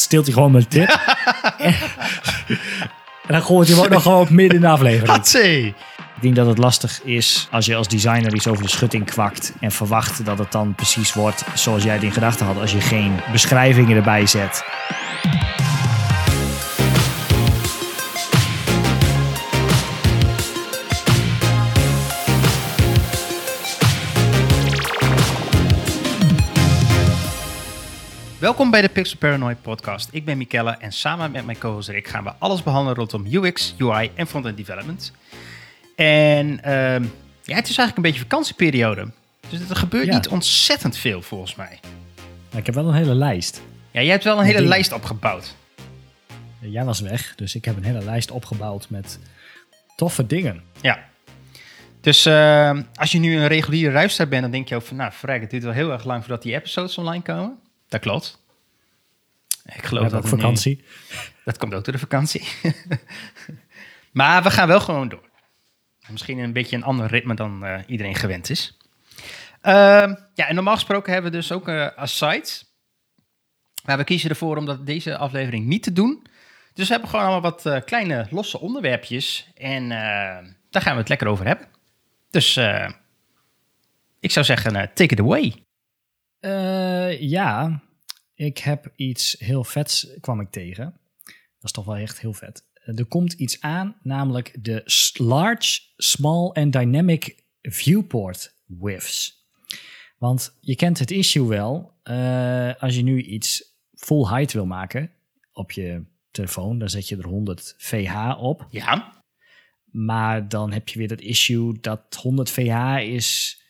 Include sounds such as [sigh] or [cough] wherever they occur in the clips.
steelt hij gewoon mijn tip. [laughs] en, dan gooit hij hem ook nog gewoon midden in de aflevering. Hatsé! Ik denk dat het lastig is als je als designer iets over de schutting kwakt en verwacht dat het dan precies wordt zoals jij het in gedachten had als je geen beschrijvingen erbij zet. Welkom bij de Pixel Paranoid podcast. Ik ben Mikelle en samen met mijn co-host Rick gaan we alles behandelen rondom UX, UI en front-end development. En ehm, ja, het is eigenlijk een beetje vakantieperiode. Dus er gebeurt Ja. niet ontzettend veel volgens mij. Maar ik heb wel een hele lijst. Ja, jij hebt wel een hele dingen. lijst opgebouwd. Jij was weg, dus ik heb een hele lijst opgebouwd met toffe dingen. Ja. Dus ehm, als je nu een reguliere luisteraar bent, dan denk je ook van, nou, verrek, het duurt wel heel erg lang voordat die episodes online komen. Dat klopt. Ik geloof dat ook nu- vakantie. Dat komt ook door de vakantie. [laughs] maar we gaan wel gewoon door. Misschien een beetje een ander ritme dan eh, iedereen gewend is. Ehm, ja, en normaal gesproken hebben we dus ook eh asides. Maar we kiezen ervoor om dat deze aflevering niet te doen. Dus we hebben gewoon allemaal wat eh, kleine losse onderwerpjes. En daar gaan we het lekker over hebben. Dus eh, ik zou zeggen, take it away. Eh, ja, ik heb iets heel vets kwam ik tegen. Dat is toch wel echt heel vet. Eh, Er komt iets aan, namelijk de Large, Small and Dynamic Viewport WIFs. Want je kent het issue wel. eh, als je nu iets full height wil maken op je telefoon, dan zet je er 100 VH op. Ja, Maar dan heb je weer dat issue dat 100 VH is,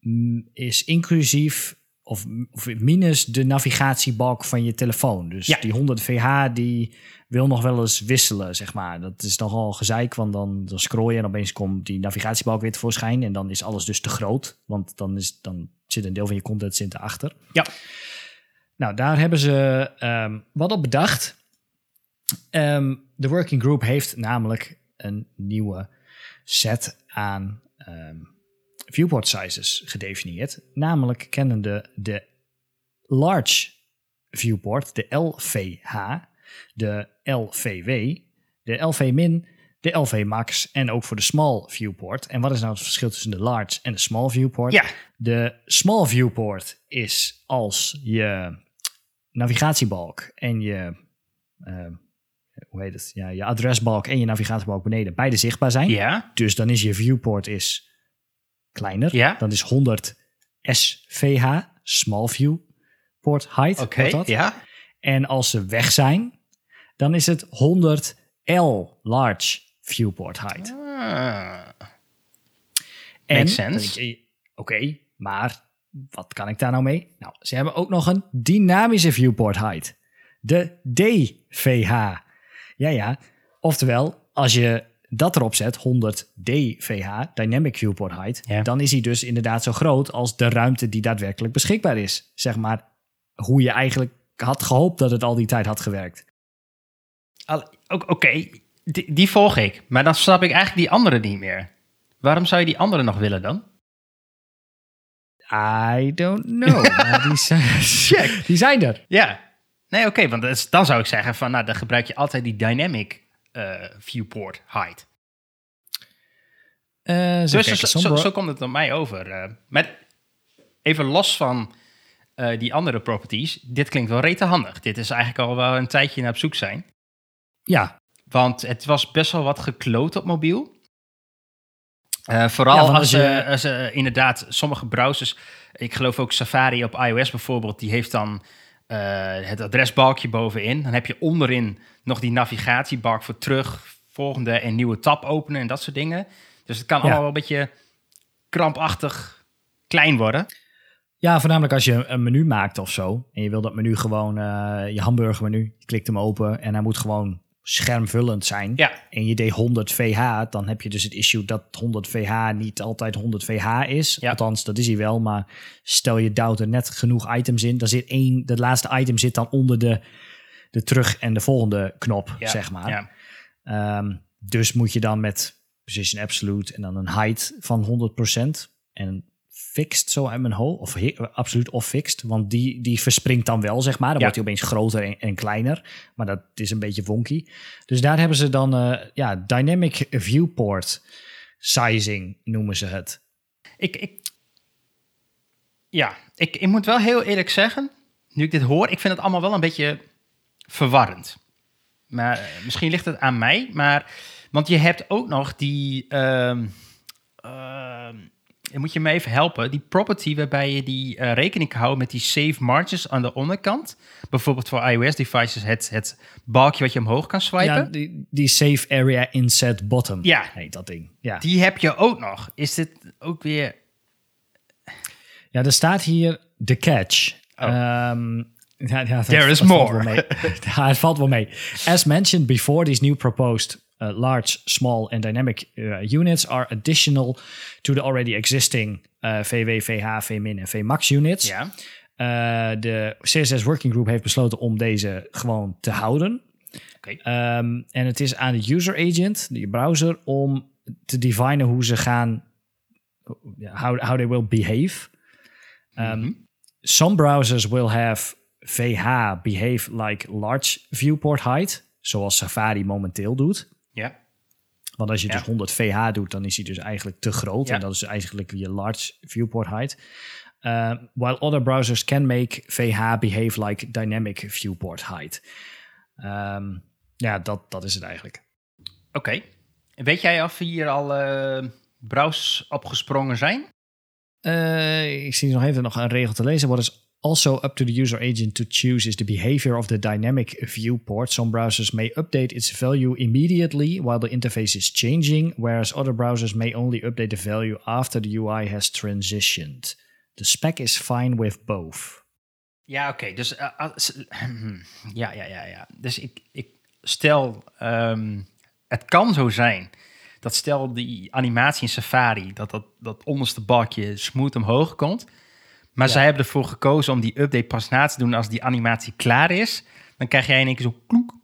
mm, is inclusief of, of minus de navigatiebalk van je telefoon. Dus Ja. die 100 VH die wil nog wel eens wisselen, zeg maar. Dat is nogal gezeik, want dan, dan scroll je en opeens komt die navigatiebalk weer tevoorschijn. En dan is alles dus te groot, want dan, is, dan zit een deel van je content zit erachter. ja. Nou, daar hebben ze ehm, wat op bedacht. Ehm, de working group heeft namelijk een nieuwe set aan ehm, viewport sizes gedefinieerd. Namelijk kennende de large viewport, de LVH, de LVW, de LV-min, de LV max en ook voor de small viewport. En wat is nou het verschil tussen de large en de small viewport? Ja, De small viewport is als je navigatiebalk en je, eh, hoe heet het? Ja, je adresbalk en je navigatiebalk beneden beide zichtbaar zijn. ja, Dus dan is je viewport is kleiner. Ja. Dan is 100 SVH, small viewport height. oké, ja. En als ze weg zijn, dan is het 100 L, large viewport height. Ah. En, Makes sense. Oké, maar wat kan ik daar nou mee? Nou, ze hebben ook nog een dynamische viewport height. De DVH. Ja, ja. Oftewel, als je dat erop zet, 100 DVH, Dynamic Viewport Height, Ja. dan is hij dus inderdaad zo groot als de ruimte die daadwerkelijk beschikbaar is. Zeg maar hoe je eigenlijk had gehoopt dat het al die tijd had gewerkt. Oké, die, die volg ik. Maar dan snap ik eigenlijk die andere niet meer. Waarom zou je die andere nog willen dan? I don't know. die, [laughs] zijn, Check. die zijn er. Ja. Nee, oké, want dan zou ik zeggen van, nou, dan gebruik je altijd die dynamic viewport height. Eh, zo Dus kijken, zo, zo, komt het op mij over. eh. met, even los van eh, die andere properties, dit klinkt wel rete handig. Dit is eigenlijk al wel een tijdje naar op zoek zijn. ja, Want het was best wel wat gekloot op mobiel. Eh, vooral Ja, als, je als eh, inderdaad sommige browsers, ik geloof ook Safari op iOS bijvoorbeeld, die heeft dan eh, het adresbalkje bovenin. Dan heb je onderin nog die navigatiebalk voor terug, volgende en nieuwe tab openen en dat soort dingen. Dus het kan Ja. allemaal wel een beetje krampachtig klein worden. Ja, voornamelijk als je een menu maakt of zo. En je wil dat menu gewoon, eh, je hamburgermenu, je klikt hem open en hij moet gewoon schermvullend zijn. Ja, En je deed 100 VH, dan heb je dus het issue dat 100 VH niet altijd 100 VH is. Ja. Althans, dat is hij wel, maar stel je duwt er net genoeg items in, dan zit één, dat laatste item zit dan onder de, de terug en de volgende knop, ja, zeg maar. Ja. Ehm, dus moet je dan met Precision Absolute en dan een height van 100% en fixed zo uit mijn hoofd. Of absoluut of fixed. Want die, die verspringt dan wel, zeg maar. Dan Ja. wordt hij opeens groter en, en kleiner. Maar dat is een beetje wonky. Dus daar hebben ze dan eh, ja, dynamic viewport sizing noemen ze het. Ik, ik, ja, ik, ik moet wel heel eerlijk zeggen, nu ik dit hoor, ik vind het allemaal wel een beetje verwarrend. Maar eh, misschien ligt het aan mij, maar want je hebt ook nog die, ehm ehm, moet je me even helpen, die property waarbij je die eh, rekening kan houden met die safe margins aan de onderkant. Bijvoorbeeld voor iOS devices het, het balkje wat je omhoog kan swipen. Ja, die, die safe area inset bottom Ja. heet dat ding. Ja. Die heb je ook nog. Is dit ook weer... Ja, er staat hier de catch. Oh. Ehm, ja, ja, dat- There is valt more. wel mee. [laughs] ja, het valt wel mee. As mentioned before, these new proposed uh, large, small and dynamic uh, units are additional to the already existing uh, VW, VH, VMin en VMAX units. Ja. De CSS Working Group heeft besloten om deze gewoon te houden. Oké. Ehm, en het is aan de user agent, de browser, om te definen hoe ze gaan, how, how they will behave. Um, Some browsers will have VH behave like large viewport height, zoals Safari momenteel doet. Ja. Want als je Ja. dus 100 VH doet, dan is hij dus eigenlijk te groot. Ja. En dat is eigenlijk je large viewport height. Uh, while other browsers can make VH behave like dynamic viewport height. Ehm, ja, dat, dat is het eigenlijk. Oké. Weet jij of hier al eh browsers opgesprongen zijn? Eh, ik zie nog even nog een regel te lezen. What is also up to the user agent to choose is the behavior of the dynamic viewport. Some browsers may update its value immediately while the interface is changing, whereas other browsers may only update the value after the UI has transitioned. The spec is fine with both. Ja, oké. Dus eh, als- [clears throat] ja, ja, ja, ja. Dus ik, ik stel, ehm, het kan zo zijn dat stel die animatie in Safari, dat dat, dat onderste balkje smooth omhoog komt. Maar Ja. zij hebben ervoor gekozen om die update pas na te doen als die animatie klaar is. Dan krijg jij in één keer zo kloek.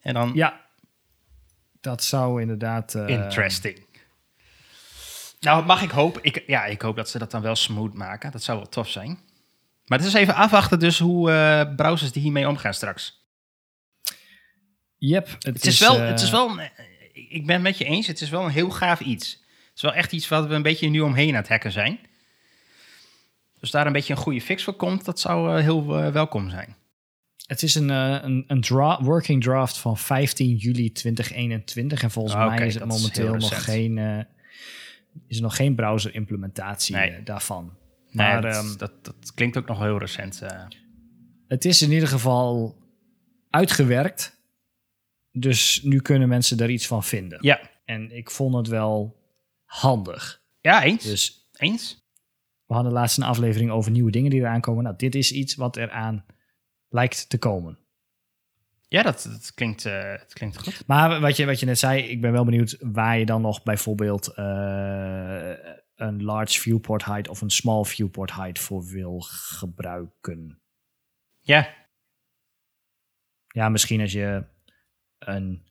En dan Ja, dat zou inderdaad. eh, interesting. Nou, mag ik hopen. Ik, ja, ik hoop dat ze dat dan wel smooth maken. Dat zou wel tof zijn. Maar het is even afwachten dus hoe eh, browsers die hiermee omgaan straks. Yep, het, Het is, wel, eh, het is wel, een- ik ben het met je eens, het is wel een heel gaaf iets. Het is wel echt iets wat we een beetje nu omheen aan het hacken zijn. Dus daar een beetje een goede fix voor komt, dat zou eh, heel eh, welkom zijn. Het is een, eh, een, een dra- working draft van 15 juli 2021. En volgens Ah, mij is het is momenteel nog geen, eh, is er nog geen browser implementatie Nee. daarvan. Nee, Maar dat, ehm, dat, dat klinkt ook nog heel recent. het is in ieder geval uitgewerkt. Dus nu kunnen mensen daar iets van vinden. ja. En ik vond het wel handig. ja, eens. Dus eens. We hadden laatst een aflevering over nieuwe dingen die eraan komen. Nou, dit is iets wat eraan lijkt te komen. Ja, dat, dat, klinkt, eh, het klinkt goed. Maar wat je, wat je net zei, ik ben wel benieuwd waar je dan nog bijvoorbeeld eh, een large viewport height of een small viewport height voor wil gebruiken. Ja, Ja, misschien als je een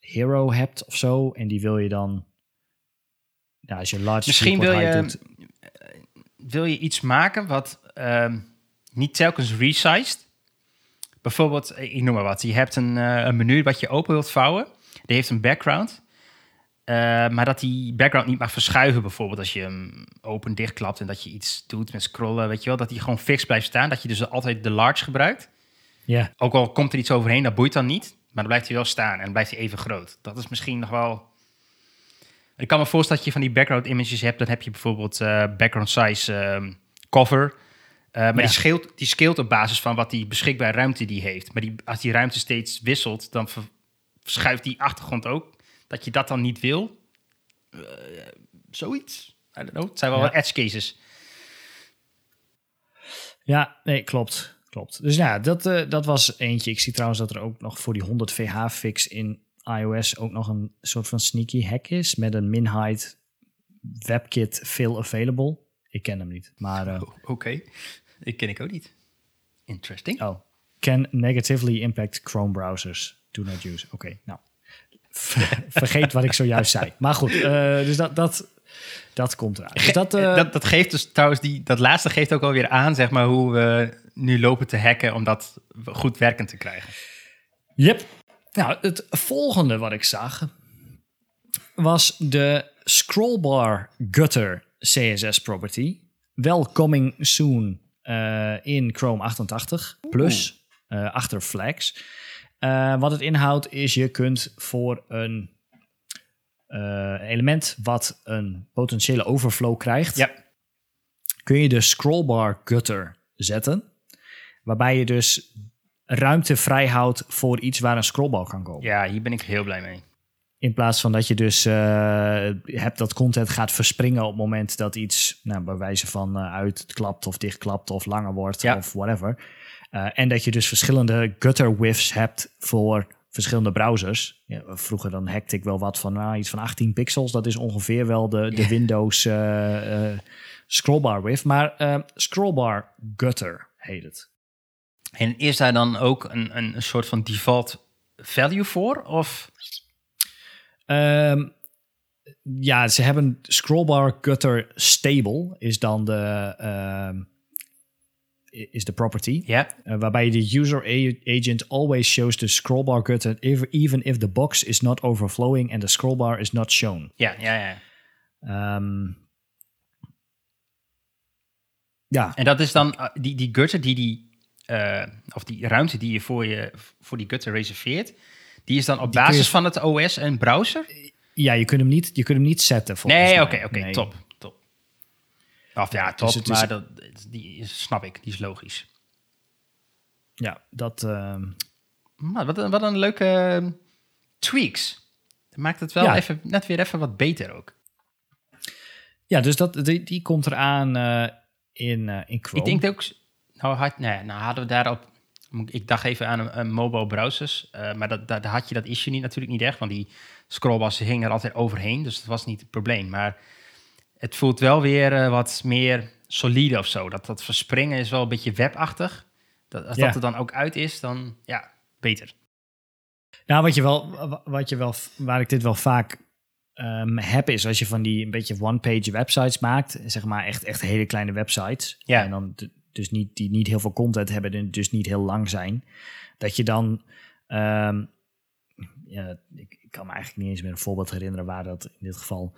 hero hebt of zo en die wil je dan. Ja, als je large Misschien wil viewport je, height doet. Wil je iets maken wat ehm, niet telkens resized. Bijvoorbeeld, eh, ik noem maar wat. Je hebt een, eh, een menu wat je open wilt vouwen. Die heeft een background. Eh, maar dat die background niet mag verschuiven, bijvoorbeeld als je hem open dichtklapt en dat je iets doet met scrollen, weet je wel, dat die gewoon fix blijft staan. Dat je dus altijd de large gebruikt. Ja, Ook al komt er iets overheen, dat boeit dan niet. Maar dan blijft hij wel staan en dan blijft hij even groot. Dat is misschien nog wel... Ik kan me voorstellen dat je van die background images hebt. Dan heb je bijvoorbeeld eh, background size ehm, cover. Eh, maar Ja. die, scheelt, die scheelt op basis van wat die beschikbare ruimte die heeft. Maar die, als die ruimte steeds wisselt, dan ver- verschuift die achtergrond ook. Dat je dat dan niet wil. Eh, zoiets. I don't know. Het zijn wel Ja. wat edge cases. ja nee, klopt. Klopt. Dus ja, dat, dat was eentje. Ik zie trouwens dat er ook nog voor die 100 VH fix in iOS ook nog een soort van sneaky hack is met een min-height WebKit fill available. Ik ken hem niet, maar eh, Oh, Oké. Ik ken ik ook niet. Interesting. oh, can negatively impact Chrome browsers. Do not use. Oké, nou. Ver- [laughs] Vergeet wat ik zojuist zei. Maar goed, eh, dus dat, dat, Dat komt eraan. Dus dat, dat, eh, dat, geeft dus trouwens, die, dat laatste geeft ook alweer aan, zeg maar, hoe we nu lopen te hacken om dat goed werkend te krijgen. Yep. Nou, het volgende wat ik zag was de scrollbar gutter CSS property. Wel coming soon eh, in Chrome 88 plus eh, achter flags. Eh, wat het inhoudt is je kunt voor een element wat een potentiële overflow krijgt, Ja. kun je de scrollbar gutter zetten. Waarbij je dus ruimte vrijhoudt voor iets waar een scrollbar kan komen. Ja, hier ben ik heel blij mee. In plaats van dat je dus eh, hebt dat content gaat verspringen op het moment dat iets, nou, bij wijze van eh, uitklapt of dichtklapt of langer wordt Ja. of whatever. Eh, en dat je dus verschillende gutter widths hebt voor verschillende browsers. Ja, vroeger dan hackte ik wel wat van nou, iets van 18 pixels. Dat is ongeveer wel de, de Windows scrollbar width. Maar scrollbar gutter heet het. En is daar dan ook een, een, soort van default value voor? Of Ehm, ja, ze hebben scrollbar gutter stable is dan de, ehm, is de property. ja? Uh, waarbij de user agent always shows the scrollbar gutter if, even if the box is not overflowing and the scrollbar is not shown. Ja, ja, ja. Ehm, ja, En dat is dan uh, die, die gutter die die, uh, of die ruimte die je voor, je voor die gutter reserveert, die is dan op je- basis van het OS en browser? ja je, kunt hem niet, je kunt hem niet zetten volgens Nee, mij. oké, oké, Nee. top, top. Of ja, top, dus is- maar dat, die is- snap ik, die is logisch. Ja, dat... ehm, Maar wat, een- wat een leuke uh, tweaks. Dat maakt het wel Ja. even, net weer even wat beter ook. ja, dus dat, die, die komt eraan eh in, eh, in Chrome. Ik denk ook, nou, had, nee, nou hadden we daarop, ik dacht even aan een, een mobile browsers, eh, maar dat, daar had je dat issue niet, natuurlijk niet echt, want die scrollbars hingen er altijd overheen, dus dat was niet het probleem. Maar het voelt wel weer eh, wat meer solide of zo. Dat, dat verspringen is wel een beetje webachtig. Dat, als Ja. dat er dan ook uit is, dan ja, beter. Nou, wat je wel, wat je wel, waar ik dit wel vaak ehm, heb, is als je van die een beetje one-page websites maakt, zeg maar echt, echt hele kleine websites, Ja. en dan dus niet, die niet heel veel content hebben en dus niet heel lang zijn, dat je dan, ehm, ja, ik, kan me eigenlijk niet eens meer een voorbeeld herinneren waar dat in dit geval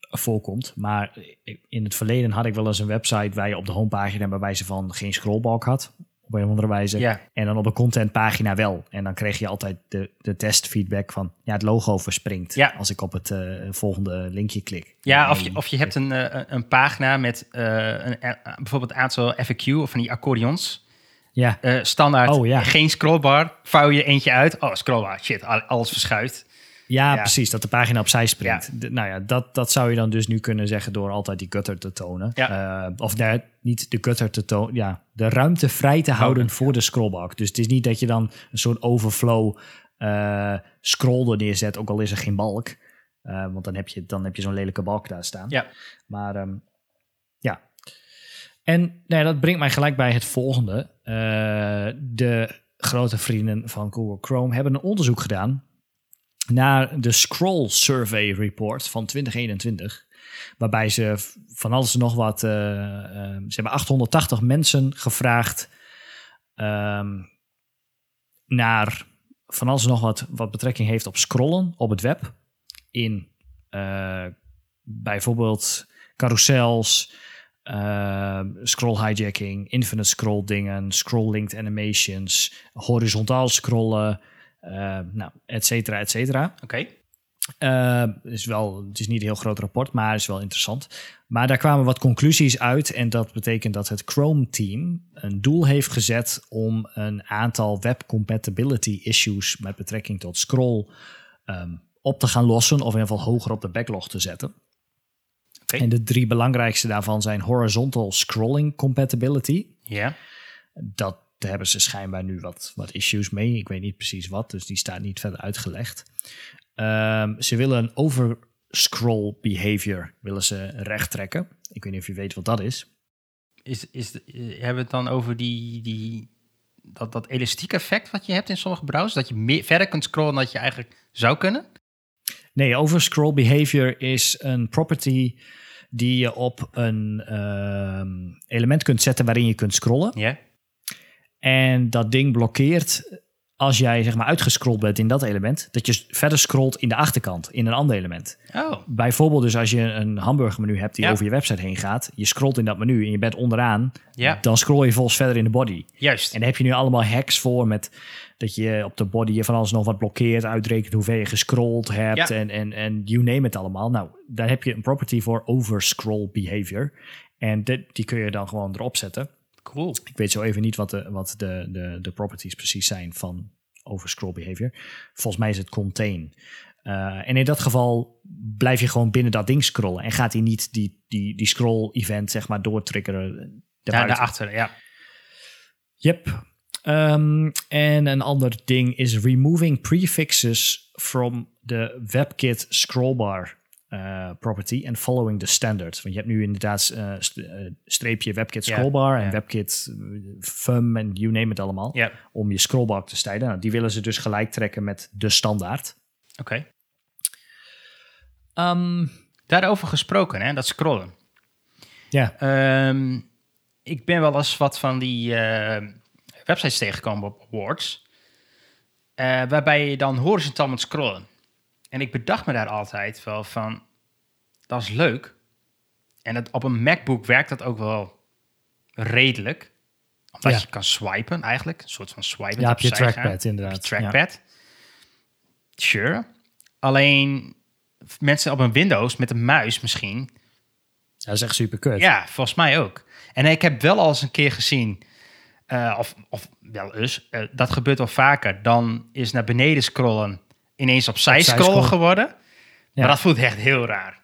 voorkomt, maar ik- in het verleden had ik wel eens een website waar je op de homepagina bij wijze van geen scrollbalk had, op een of andere wijze. Ja. En dan op een contentpagina wel. En dan kreeg je altijd de, de testfeedback van... ja, het logo verspringt Ja. als ik op het eh, volgende linkje klik. Ja, of je, of je hebt een, eh, een pagina met eh, een, bijvoorbeeld een aantal FAQ of van die accordeons. Ja, standaard, Oh, ja. geen scrollbar. Vouw je eentje uit. Oh, scrollbar. Shit, al- alles verschuift. Ja, Ja. precies. Dat de pagina opzij springt. Nou ja, dat, dat zou je dan dus nu kunnen zeggen... door altijd die gutter te tonen. Ja. Eh, of nee, niet de gutter te tonen. Ja, de ruimte vrij te houden voor de scrollbalk. Dus het is niet dat je dan een soort overflow eh scroll er neerzet... ook al is er geen balk. Eh, want dan heb je, dan heb je zo'n lelijke balk daar staan. Ja. Maar ehm, ja. En nou ja, dat brengt mij gelijk bij het volgende. De grote vrienden van Google Chrome hebben een onderzoek gedaan naar de Scroll Survey Report van 2021. Waarbij ze van alles nog wat. eh, eh, ze hebben 880 mensen gevraagd ehm, naar van alles nog wat wat betrekking heeft op scrollen op het web. In eh, bijvoorbeeld carousels, eh, scroll hijacking, infinite scroll dingen, scroll linked animations, horizontaal scrollen, nou, et cetera, et cetera. Oké. Eh, is wel, het is niet een heel groot rapport, maar is wel interessant. Maar daar kwamen wat conclusies uit. En dat betekent dat het Chrome-team een doel heeft gezet om een aantal web compatibility issues met betrekking tot scroll ehm, op te gaan lossen. Of in ieder geval hoger op de backlog te zetten. En de drie belangrijkste daarvan zijn horizontal scrolling compatibility. Ja. Dat daar hebben ze schijnbaar nu wat, wat issues mee. Ik weet niet precies wat, dus die staat niet verder uitgelegd. Ehm, ze willen een overscroll behavior willen ze recht trekken. Ik weet niet of je weet wat dat is. Is, is, hebben we het dan over die, die, dat, dat elastiek effect wat je hebt in sommige browsers? Dat je meer, verder kunt scrollen dan dat je eigenlijk zou kunnen? Nee, overscroll behavior is een property die je op een ehm, element kunt zetten waarin je kunt scrollen. Ja? En dat ding blokkeert als jij zeg maar uitgescrolld bent in dat element, dat je verder scrolt in de achterkant, in een ander element. Oh, Bijvoorbeeld dus als je een hamburgermenu hebt die Ja. over je website heen gaat, je scrolt in dat menu en je bent onderaan, Ja. dan scroll je volgens verder in de body. juist. En daar heb je nu allemaal hacks voor met dat je op de body je van alles nog wat blokkeert, uitrekent hoeveel je gescrolld hebt Ja. en, en, en you name it allemaal. Nou, daar heb je een property voor overscroll behavior. En dit, die kun je dan gewoon erop zetten. Cool. Ik weet zo even niet wat de, wat de, de, de properties precies zijn van overscroll behavior. Volgens mij is het contain. Eh, en in dat geval blijf je gewoon binnen dat ding scrollen. En gaat hij niet die, die, die scroll-event zeg maar doortriggeren. Daar, daarbuiten. daarachter, ja. Yep. Ehm, en een ander ding is removing prefixes from the WebKit scrollbar eh, property and following the standard. Want je hebt nu inderdaad st- eh, streepje WebKit scrollbar en. WebKit FUM en you name it allemaal. Om je scrollbar te stijden. Nou, die willen ze dus gelijk trekken met de standaard. oké. Ehm, Daarover gesproken, hè, dat scrollen. ja, Ehm, ik ben wel eens wat van die websites tegengekomen op Awards. waarbij je dan horizontaal moet scrollen. En ik bedacht me daar altijd wel van, dat is leuk. En het, op een MacBook werkt dat ook wel redelijk. Omdat Ja. je kan swipen eigenlijk. Een soort van swipen. ja op je gaan. trackpad inderdaad. Op je trackpad. Sure. Alleen mensen op een Windows met een muis misschien. Dat is echt super kut. ja, volgens mij ook. En ik heb wel al eens een keer gezien, eh, of, of wel eens, eh, dat gebeurt wel vaker. Dan is naar beneden scrollen ineens opzij Opzij scrollen scrollen. geworden. Ja. Maar dat voelt echt heel raar.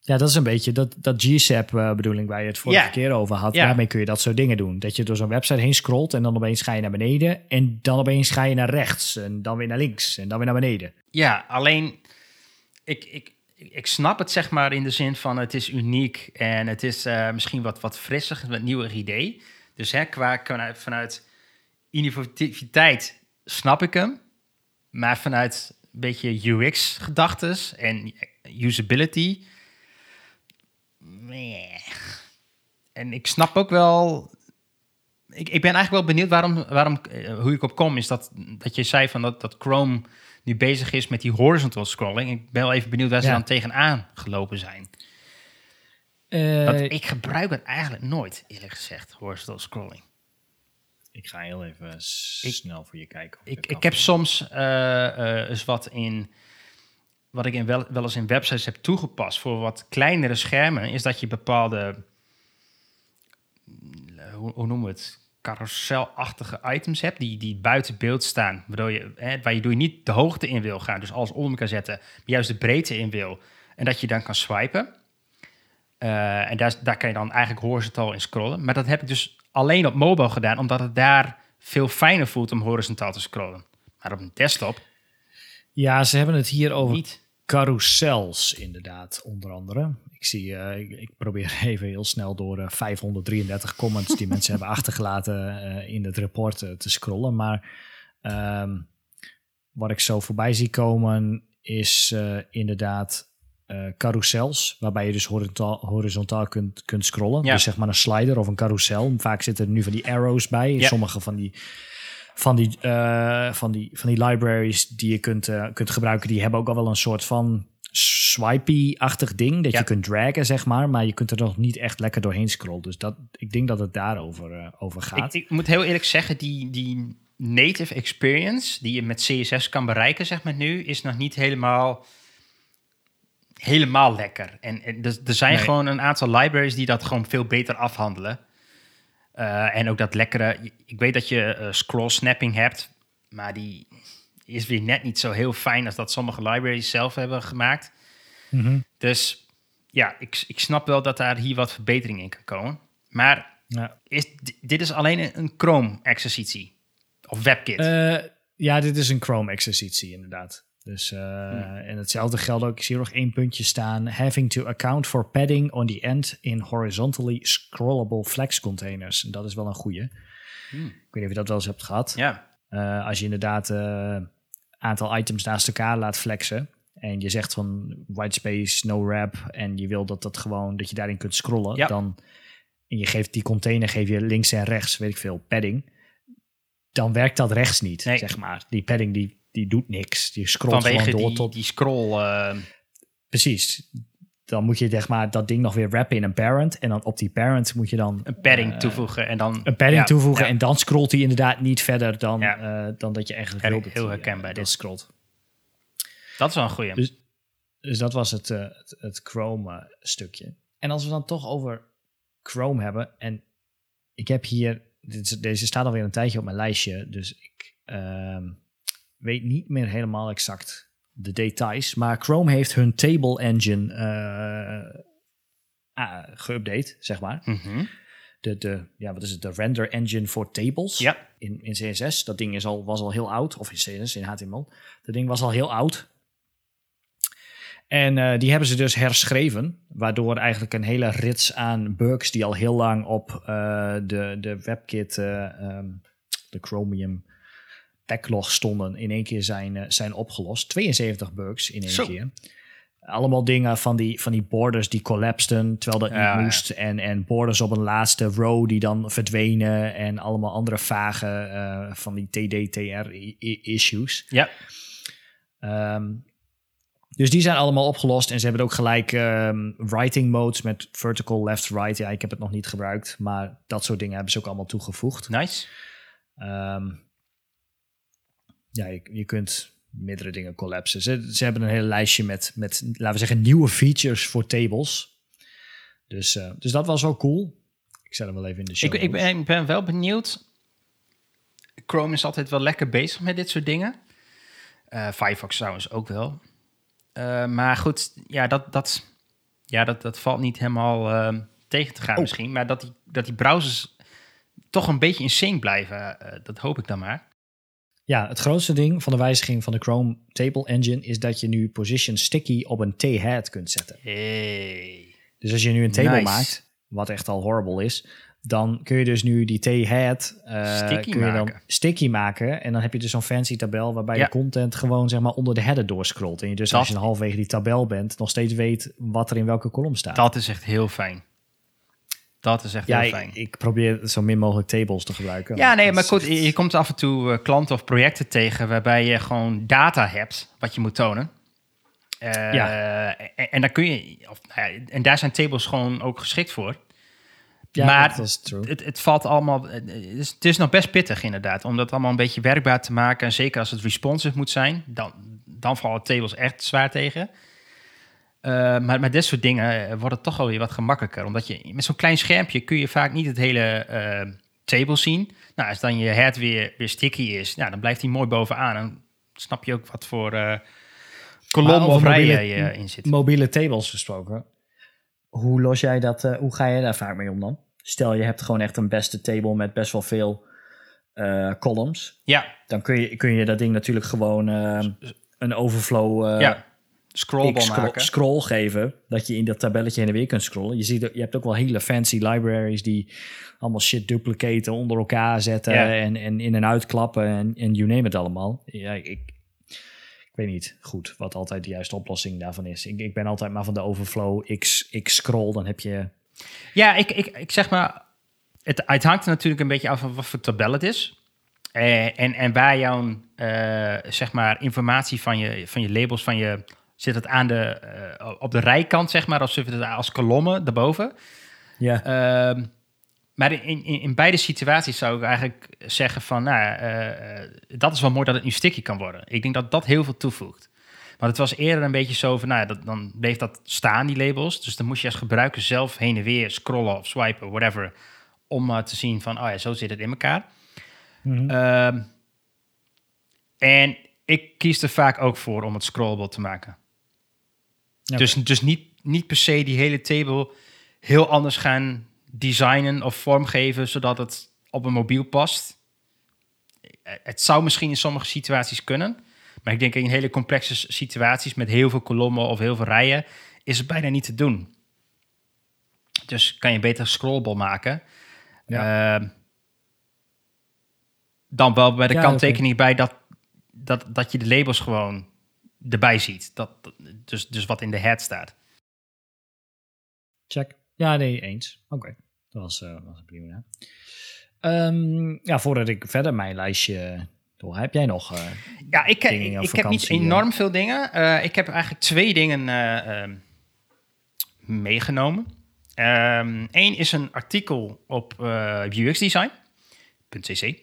Ja, dat is een beetje dat, dat GSAP-bedoeling waar je het vorige Ja. keer over had. Ja. Daarmee kun je dat soort dingen doen. Dat je door zo'n website heen scrolt en dan opeens ga je naar beneden. En dan opeens ga je naar rechts en dan weer naar links en dan weer naar beneden. Ja, alleen ik, ik, ik snap het zeg maar in de zin van het is uniek en het is eh, misschien wat, wat frisser, wat nieuwer idee. Dus hè, qua, qua- vanuit innovativiteit snap ik hem. Maar vanuit een beetje UX-gedachtes en usability. En ik snap ook wel. Ik, ik ben eigenlijk wel benieuwd waarom, waarom eh, hoe ik op kom. Is dat, dat je zei van dat, dat Chrome nu bezig is met die horizontal scrolling. Ik ben wel even benieuwd waar ze Ja. dan tegenaan gelopen zijn. Eh, Want ik gebruik het eigenlijk nooit, eerlijk gezegd, horizontal scrolling. Ik ga heel even snel voor je kijken. Ik, ik kan. heb soms eh, eh, eens wat in. Wat ik in wel, wel eens in websites heb toegepast voor wat kleinere schermen, is dat je bepaalde. eh, Hoe, hoe noemen we het? Carouselachtige items hebt die, die buiten beeld staan. Waardoor je, hè, waar je door niet de hoogte in wil gaan, dus alles onder elkaar zetten, maar juist de breedte in wil. En dat je dan kan swipen. Eh, en daar, daar kan je dan eigenlijk horizontaal in scrollen. Maar dat heb ik dus alleen op mobile gedaan, omdat het daar veel fijner voelt om horizontaal te scrollen. Maar op een desktop Ja, ze hebben het hier over niet. carousels inderdaad, onder andere. Ik zie, eh, ik, ik probeer [laughs] even heel snel door eh, 533 comments die mensen hebben [laughs] achtergelaten eh, in het rapport te scrollen. Maar ehm, wat ik zo voorbij zie komen is inderdaad eh, carousels, waarbij je dus horizontaal, horizontaal kunt, kunt scrollen. Ja. Dus zeg maar een slider of een carousel. Vaak zitten er nu van die arrows bij. Ja. Sommige van die van die, eh, van die, van die libraries die je kunt, eh, kunt gebruiken, die hebben ook al wel een soort van swipey-achtig ding. Dat Ja. je kunt dragen, zeg maar. Maar je kunt er nog niet echt lekker doorheen scrollen. Dus dat, ik denk dat het daarover over gaat. Ik, ik moet heel eerlijk zeggen, die, die native experience die je met CSS kan bereiken, zeg maar nu, is nog niet helemaal, helemaal lekker. En, en er, er zijn Nee. gewoon een aantal libraries die dat gewoon veel beter afhandelen. Eh, en ook dat lekkere, ik weet dat je eh, scroll snapping hebt, maar die is weer net niet zo heel fijn als dat sommige libraries zelf hebben gemaakt. Mhm. Dus ja, ik, ik snap wel dat daar hier wat verbetering in kan komen. Maar Ja. is, dit is alleen een- een Chrome-exercitie. Of WebKit. Eh, ja, dit is een Chrome-exercitie inderdaad. Dus, eh, Hmm. En hetzelfde geldt ook. Ik zie hier nog één puntje staan. Having to account for padding on the end in horizontally scrollable flex containers. En dat is wel een goeie. Hmm. Ik weet niet of je dat wel eens hebt gehad. ja, Eh, als je inderdaad een aantal items naast elkaar laat flexen. en je zegt van whitespace, no wrap en je wil dat dat gewoon dat je daarin kunt scrollen, Ja. dan en je geeft die container geef je links en rechts, weet ik veel, padding, dan werkt dat rechts niet, Nee. zeg maar. Die padding die, die doet niks, die scrolt Vanwege gewoon door die, tot die scroll. eh, precies. Dan moet je zeg maar dat ding nog weer wrappen in een parent en dan op die parent moet je dan een padding eh, toevoegen en dan... een padding ja, toevoegen ja. en dan scrolt hij inderdaad niet verder dan, Ja. eh, dan dat je eigenlijk heel herkenbaar dit. scrolt. Dat is wel een goeie. Dus- Dus dat was het, het, het Chrome stukje. En als we dan toch over Chrome hebben. En ik heb hier. Dit, deze staat alweer een tijdje op mijn lijstje. Dus ik ehm, weet niet meer helemaal exact de details. Maar Chrome heeft hun table engine ah, geüpdate, zeg maar. Mhm. De, de, ja, wat is het? De render engine voor tables Ja, in, in CSS. Dat ding is al, was al heel oud. Of in CSS, in HTML. Dat ding was al heel oud. En eh, die hebben ze dus herschreven. Waardoor eigenlijk een hele rits aan bugs die al heel lang op de, de WebKit, eh, ehm, de Chromium backlog stonden, in één keer zijn, eh, zijn opgelost. 72 bugs in één Zo. keer. Allemaal dingen van die, van die borders die collapsten, terwijl dat Ja, niet ja. moest. En, en borders op een laatste row die dan verdwenen. En allemaal andere vage eh, van die TD-TR-issues. ja. Ehm, dus die zijn allemaal opgelost. En ze hebben ook gelijk ehm, writing modes met vertical, left, right. Ja, ik heb het nog niet gebruikt. Maar dat soort dingen hebben ze ook allemaal toegevoegd. nice. Ehm, ja, je, je kunt meerdere dingen collapsen. Ze, ze hebben een hele lijstje met, met, laten we zeggen, nieuwe features voor tables. Dus, eh, dus dat was wel cool. Ik zet hem wel even in de show. Ik, ik, ben, ik ben wel benieuwd. Chrome is altijd wel lekker bezig met dit soort dingen. Eh, Firefox trouwens ook wel. Eh, maar goed, ja, dat, dat, ja, dat, dat valt niet helemaal ehm, tegen te gaan Oh. misschien. Maar dat die, dat die browsers toch een beetje in sync blijven, dat hoop ik dan maar. Ja, het grootste ding van de wijziging van de Chrome Table Engine is dat je nu position sticky op een T-head kunt zetten. Hey. Dus als je nu een table Nice. maakt, wat echt al horrible is, dan kun je dus nu die T-head eh, Sticky kun je dan maken. sticky maken. En dan heb je dus zo'n fancy tabel waarbij Ja. de content gewoon zeg maar onder de header doorscrollt. En je dus Dat- als je een halfwege die tabel bent, nog steeds weet wat er in welke kolom staat. Dat is echt heel fijn. Dat is echt ja, heel ik, fijn. ik probeer zo min mogelijk tables te gebruiken. Ja, nee, maar is goed, je je komt af en toe eh, klanten of projecten tegen waarbij je gewoon data hebt wat je moet tonen. Eh, Ja. En, en daar kun je, of, nou ja, en daar zijn tables gewoon ook geschikt voor. ja, maar dat is true. Het, het valt allemaal, het is, het is nog best pittig inderdaad, om dat allemaal een beetje werkbaar te maken. En zeker als het responsive moet zijn, dan, dan vallen tables echt zwaar tegen. Eh, maar met dit soort dingen eh, wordt het toch alweer wat gemakkelijker. Omdat je met zo'n klein schermpje kun je vaak niet het hele eh, table zien. Nou, als dan je head weer, weer sticky is, nou, dan blijft hij mooi bovenaan. En snap je ook wat voor eh kolom of rijen je in zit. Mobiele tables gesproken. Hoe los jij dat? eh, hoe ga je daar vaak mee om dan? Stel je hebt gewoon echt een beste table met best wel veel eh, columns. Ja, Dan kun je, kun je dat ding natuurlijk gewoon eh, een overflow eh, ja. Scrollball ik scroll, maken. scroll geven. Dat je in dat tabelletje heen en weer kunt scrollen. Je, ziet, je hebt ook wel hele fancy libraries die allemaal shit duplicaten, onder elkaar zetten en, en in en uitklappen en, en you name it allemaal. Ja, ik, ik weet niet goed wat altijd de juiste oplossing daarvan is. Ik, ik ben altijd maar van de overflow. Ik, ik scroll, dan heb je... Ja, ik, ik, ik zeg maar, het, het hangt er natuurlijk een beetje af van wat voor tabel het is. Eh, en, en waar jouw, eh, zeg maar, informatie van je, van je labels, van je, zit het aan de, eh, op de rijkant, zeg maar, of zit het als kolommen daarboven. Ja, Ehm, maar in, in, in beide situaties zou ik eigenlijk zeggen van, nou, eh, eh, dat is wel mooi dat het nu sticky kan worden. Ik denk dat dat heel veel toevoegt. Want het was eerder een beetje zo van, nou dat, dan bleef dat staan, die labels. Dus dan moest je als gebruiker zelf heen en weer scrollen of swipen, whatever, om te zien van, oh ja, zo zit het in elkaar. Mhm. Ehm, en ik kies er vaak ook voor om het scrollable te maken. Dus, dus niet, niet per se die hele table heel anders gaan designen of vormgeven, zodat het op een mobiel past. Het zou misschien in sommige situaties kunnen. Maar ik denk in hele complexe situaties met heel veel kolommen of heel veel rijen is het bijna niet te doen. Dus kan je beter scrollable maken. Ehm, dan wel bij de Ja, kanttekening bij dat, dat, dat je de labels gewoon erbij ziet. Dat, dus, dus wat in de head staat. Check. Ja, nee, eens. Oké, dat was, eh was prima. Ehm, ja, voordat ik verder mijn lijstje door, heb jij nog? eh, Ja, ik, Dingen ik, heb niet enorm veel dingen. Eh, ik heb eigenlijk twee dingen eh, ehm, meegenomen. Eén is een artikel op eh UXdesign.cc.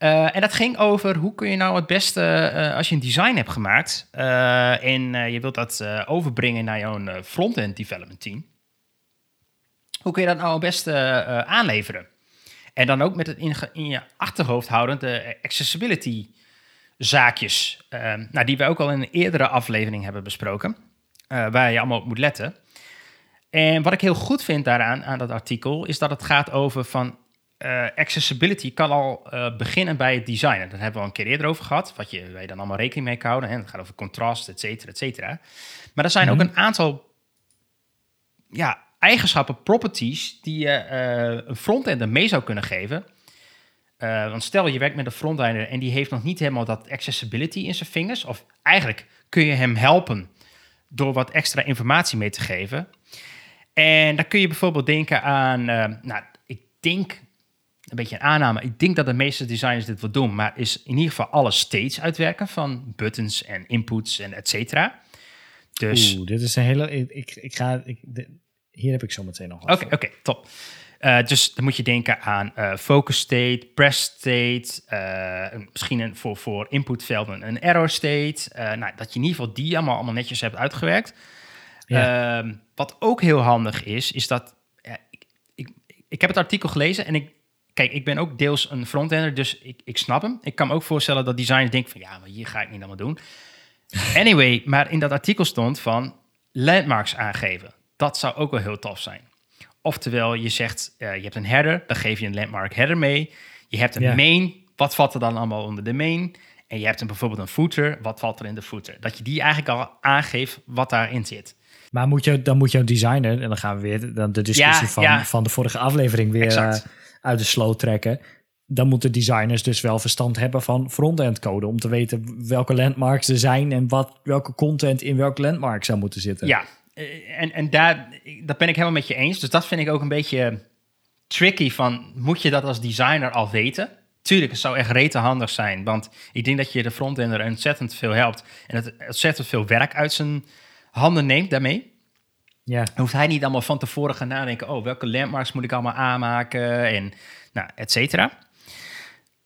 Eh, en dat ging over hoe kun je nou het beste, eh, als je een design hebt gemaakt eh, en je wilt dat overbrengen naar jouw front-end development team. Hoe kun je dat nou het beste aanleveren? En dan ook met het in, je achterhoofd houden de accessibility zaakjes. ehm, nou, die we ook al in een eerdere aflevering hebben besproken. waar je allemaal op moet letten. En wat ik heel goed vind daaraan, aan dat artikel, is dat het gaat over van eh, accessibility kan al eh, beginnen bij het designen. Daar hebben we al een keer eerder over gehad, wat je, waar je dan allemaal rekening mee kan houden. Hè? Het gaat over contrast, et cetera, et cetera. Maar er zijn Mhm. ook een aantal ja, eigenschappen, properties, die je eh, een frontender mee zou kunnen geven. Want stel je werkt met een frontender en die heeft nog niet helemaal dat accessibility in zijn vingers. Of eigenlijk kun je hem helpen door wat extra informatie mee te geven. En dan kun je bijvoorbeeld denken aan, nou, ik denk, een beetje een aanname, ik denk dat de meeste designers dit wel doen, maar is in ieder geval alle states uitwerken van buttons en inputs en et cetera. Dus Oeh, dit is een hele... Ik, ik, ik ga... Ik, de- hier heb ik zo meteen nog wat Oké, oké, top. Eh, dus dan moet je denken aan eh, focus state, press state, eh, misschien een, voor, voor inputvelden een error state. Nou, dat je in ieder geval die allemaal, allemaal netjes hebt uitgewerkt. Ehm, wat ook heel handig is, is dat ja, ik, ik, ik heb het artikel gelezen en ik, kijk, ik ben ook deels een frontender, dus ik, ik snap hem. Ik kan me ook voorstellen dat designers denken van ja, maar hier ga ik niet allemaal doen. [laughs] Anyway, maar in dat artikel stond van landmarks aangeven. Dat zou ook wel heel tof zijn. Oftewel, je zegt, eh, je hebt een header, dan geef je een landmark header mee. Je hebt een Ja. main, wat valt er dan allemaal onder de main? En je hebt een, bijvoorbeeld een footer, wat valt er in de footer? Dat je die eigenlijk al aangeeft wat daarin zit. Maar moet je, dan moet jouw designer, en dan gaan we weer dan de discussie Ja, van, ja. van de vorige aflevering weer Exact. Uit de sloot trekken. Dan moeten designers dus wel verstand hebben van front-end code. Om te weten welke landmarks er zijn en wat, welke content in welk landmark zou moeten zitten. Ja, eh, en, en daar, dat ben ik helemaal met je eens. Dus dat vind ik ook een beetje tricky van, moet je dat als designer al weten? Tuurlijk, het zou echt rete handig zijn, want ik denk dat je de frontender ontzettend veel helpt en het ontzettend veel werk uit zijn handen neemt daarmee. Ja. Dan hoeft hij niet allemaal van tevoren gaan nadenken, oh, welke landmarks moet ik allemaal aanmaken en nou, et cetera.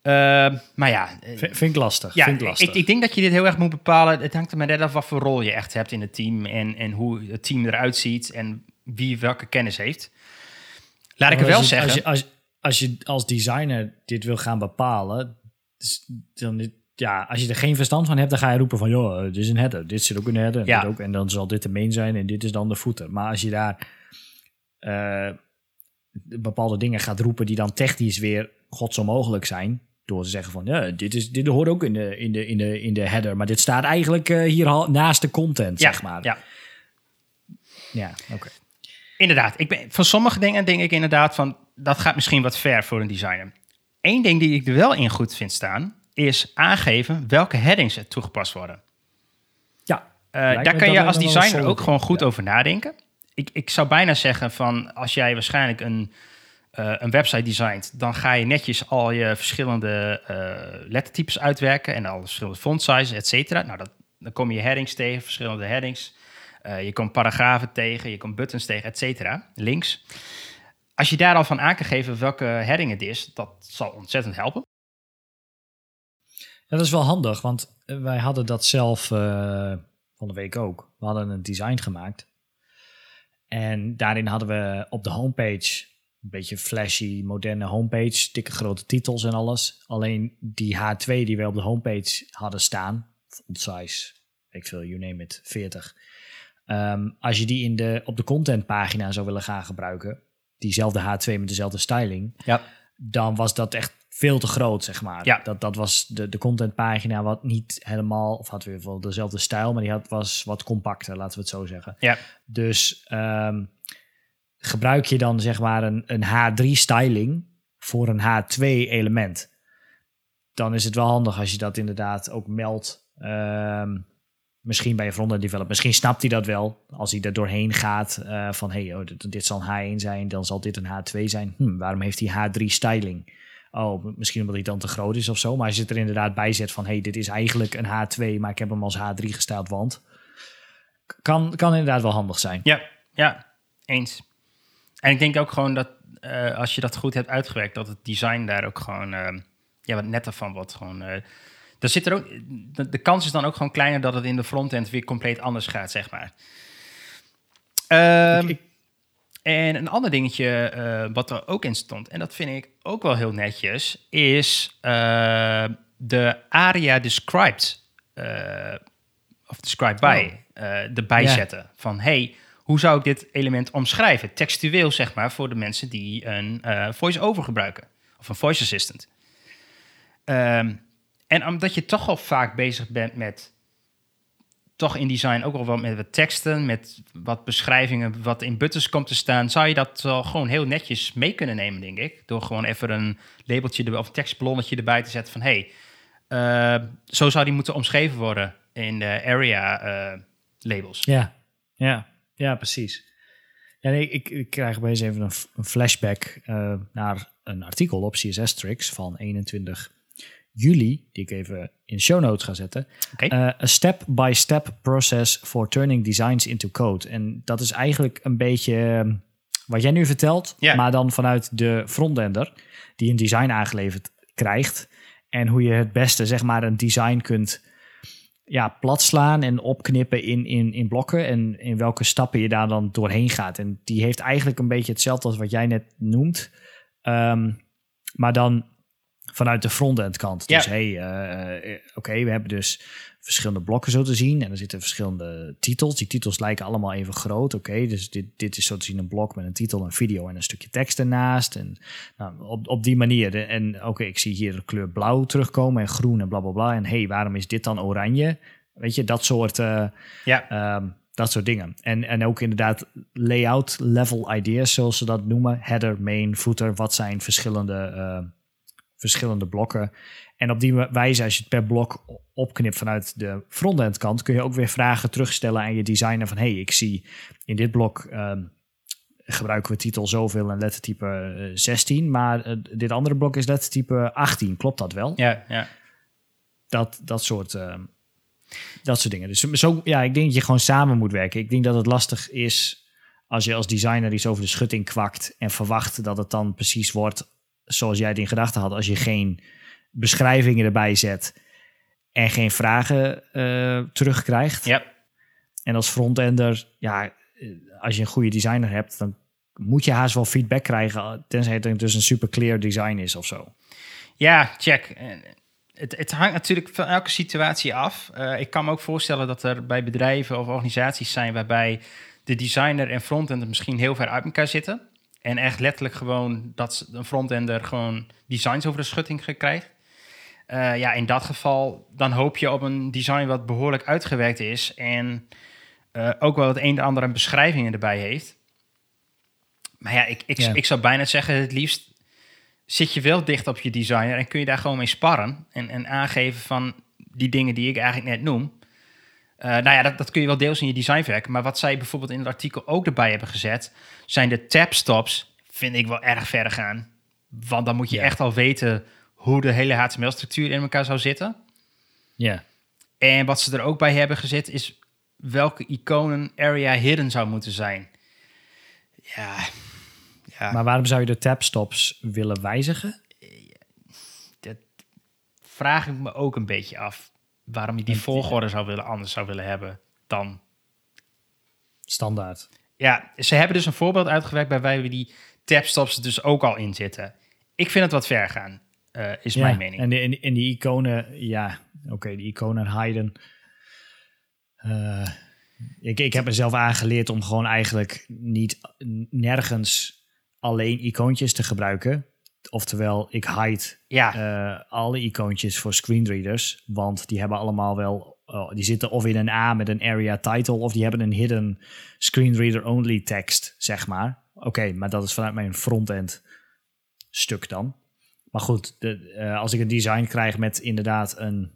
Eh, maar ja, eh, vind ik lastig. ja, vind ik lastig. ik, ik denk dat je dit heel erg moet bepalen. Het hangt er maar net af wat voor rol je echt hebt in het team. En, en hoe het team eruit ziet en wie welke kennis heeft. Laat ik er wel zeggen. Als je, als, als je als designer dit wil gaan bepalen, dus dan, ja, als je er geen verstand van hebt, dan ga je roepen van, joh, dit is een header, dit zit ook in de header, Ja. ook, en dan zal dit de main zijn en dit is dan de footer. Maar als je daar eh, bepaalde dingen gaat roepen die dan technisch weer godsonmogelijk zijn, door te zeggen van, ja, dit, is, dit hoort ook in de, in de, in de, in de header, maar dit staat eigenlijk eh, hier al naast de content, ja, zeg maar. ja, ja oké. inderdaad. Ik ben, van sommige dingen denk ik inderdaad van... dat gaat misschien wat ver voor een designer. Eén ding die ik er wel in goed vind staan... is aangeven welke headings er toegepast worden. Ja, Eh, daar kan je als designer ook gewoon goed ja. over nadenken. Ik, ik zou bijna zeggen van als jij waarschijnlijk een, eh, een website designt, dan ga je netjes al je verschillende eh, lettertypes uitwerken en al verschillende font sizes, et cetera. Nou, dat, dan kom je headings tegen, verschillende headings. Je komt paragrafen tegen, je komt buttons tegen, et cetera. Links. Als je daar al van aan kan geven welke heading het is, dat zal ontzettend helpen. Dat is wel handig, want wij hadden dat zelf eh, van de week ook. We hadden een design gemaakt. En daarin hadden we op de homepage een beetje flashy, moderne homepage, dikke grote titels en alles. Alleen die H2 die we op de homepage hadden staan, font size, ik veel, you name it, 40. Ehm, als je die in de, op de contentpagina zou willen gaan gebruiken, diezelfde H2 met dezelfde styling, Ja. dan was dat echt veel te groot, zeg maar. Ja. Dat, dat was de, de contentpagina wat niet helemaal, of had weer wel dezelfde stijl, maar die had, was wat compacter, laten we het zo zeggen. Ja. Dus ehm, gebruik je dan zeg maar een, een H3-styling voor een H2-element. Dan is het wel handig als je dat inderdaad ook meldt. ehm, Misschien bij een frontend developer. Misschien snapt hij dat wel. Als hij er doorheen gaat uh, van... hey, oh, dit, dit, zal een H1 zijn, dan zal dit een H2 zijn. Hm, waarom heeft hij H3 styling? Oh, misschien omdat hij dan te groot is of zo. Maar als je het er inderdaad bij zet van... hey, dit is eigenlijk een H2, maar ik heb hem als H3 gesteld, want... Kan, kan inderdaad wel handig zijn. Ja, ja, eens. En ik denk ook gewoon dat uh, als je dat goed hebt uitgewerkt... dat het design daar ook gewoon... Uh, ja, wat netter van wordt. Gewoon... Uh, er zit er ook, de, de, kans is dan ook gewoon kleiner dat het in de frontend weer compleet anders gaat, zeg maar. Um, en een ander dingetje uh, wat er ook in stond, en dat vind ik ook wel heel netjes, is uh, de aria described, uh, of described by, oh. erbij yeah. zetten. Van hey, hoe zou ik dit element omschrijven? Textueel, zeg maar, voor de mensen die een voice-over gebruiken. Of een voice assistant. Um, en omdat je toch al vaak bezig bent met toch in design ook al wat met wat teksten, met wat beschrijvingen, wat in buttons komt te staan, zou je dat wel gewoon heel netjes mee kunnen nemen, denk ik. Door gewoon even een labeltje of een tekstballonnetje erbij te zetten van hey, uh, zo zou die moeten omschreven worden in de area uh, labels. Ja, ja, ja, precies. Nee, ik, ik krijg opeens even een, flashback naar een artikel op CSS Tricks van 21 juli, die ik even in show notes ga zetten. Okay. Uh, a step-by-step process for turning designs into code. En dat is eigenlijk een beetje ehm, wat jij nu vertelt, yeah. maar dan vanuit de frontender die een design aangeleverd krijgt. En hoe je het beste, zeg maar, een design kunt ja, platslaan en opknippen in, in, in blokken. En in welke stappen je daar dan doorheen gaat. En die heeft eigenlijk een beetje hetzelfde als wat jij net noemt. Um, maar dan vanuit de frontend kant. Dus ja. hey, uh, oké, okay, we hebben dus verschillende blokken zo te zien. En er zitten verschillende titels. Die titels lijken allemaal even groot. Oké, okay, dus dit, dit is zo te zien een blok met een titel, een video en een stukje tekst ernaast. En nou, op, op die manier. En oké, okay, ik zie hier de kleur blauw terugkomen en groen en bla bla bla. En hey, waarom is dit dan oranje? Weet je, dat soort, uh, ja. um, dat soort dingen. En, en ook inderdaad layout level ideas, zoals ze dat noemen. Header, main, footer. Wat zijn verschillende... Uh, verschillende blokken. En op die wijze, als je het per blok opknipt vanuit de frontend kant, kun je ook weer vragen terugstellen aan je designer van hey, ik zie in dit blok um, gebruiken we titel zoveel en lettertype uh, 16, maar uh, dit andere blok is lettertype 18. Klopt dat wel? Ja, ja. Dat, dat soort uh, dat soort dingen. Dus zo, ja, ik denk dat je gewoon samen moet werken. Ik denk dat het lastig is als je als designer iets over de schutting kwakt en verwacht dat het dan precies wordt zoals jij het in gedachten had, als je geen beschrijvingen erbij zet en geen vragen uh, terugkrijgt. Ja. En als frontender, ja, als je een goede designer hebt, dan moet je haast wel feedback krijgen, tenzij het dus een super clear design is of zo. Ja, check. Het, het hangt natuurlijk van elke situatie af. Uh, ik kan me ook voorstellen dat er bij bedrijven of organisaties zijn waarbij de designer en frontender misschien heel ver uit elkaar zitten. En echt letterlijk gewoon dat een frontender gewoon designs over de schutting krijgt. Uh, ja, in dat geval dan hoop je op een design wat behoorlijk uitgewerkt is en uh, ook wel het een en ander aan beschrijvingen erbij heeft. Maar ja, ik, ik, ja. ik zou bijna zeggen, het liefst zit je wel dicht op je designer en kun je daar gewoon mee sparren en, en aangeven van die dingen die ik eigenlijk net noem. Uh, nou ja, dat, dat, kun je wel deels in je design werken. Maar wat zij bijvoorbeeld in het artikel ook erbij hebben gezet, zijn de tabstops. Vind ik wel erg ver gaan. Want dan moet je ja. echt al weten hoe de hele HTML-structuur in elkaar zou zitten. Ja. En wat ze er ook bij hebben gezet is welke iconen area hidden zou moeten zijn. Ja. ja. Maar waarom zou je de tabstops willen wijzigen? Dat vraag ik me ook een beetje af waarom je die volgorde zou willen, anders zou willen hebben dan standaard. Ja, ze hebben dus een voorbeeld uitgewerkt bij wij we die tabstops dus ook al in zitten. Ik vind het wat ver gaan, uh, is ja, mijn mening. En, de, en, die iconen, ja, oké, okay, die iconen hiden. Uh, ik, ik heb mezelf aangeleerd om gewoon eigenlijk niet nergens alleen icoontjes te gebruiken. Oftewel, ik hide ja. uh, alle icoontjes voor screenreaders. Want die hebben allemaal wel. Uh, die zitten of in een A met een area title. Of die hebben een hidden screenreader only tekst, zeg maar. Oké, okay, maar dat is vanuit mijn frontend stuk dan. Maar goed, de, uh, als ik een design krijg met inderdaad een,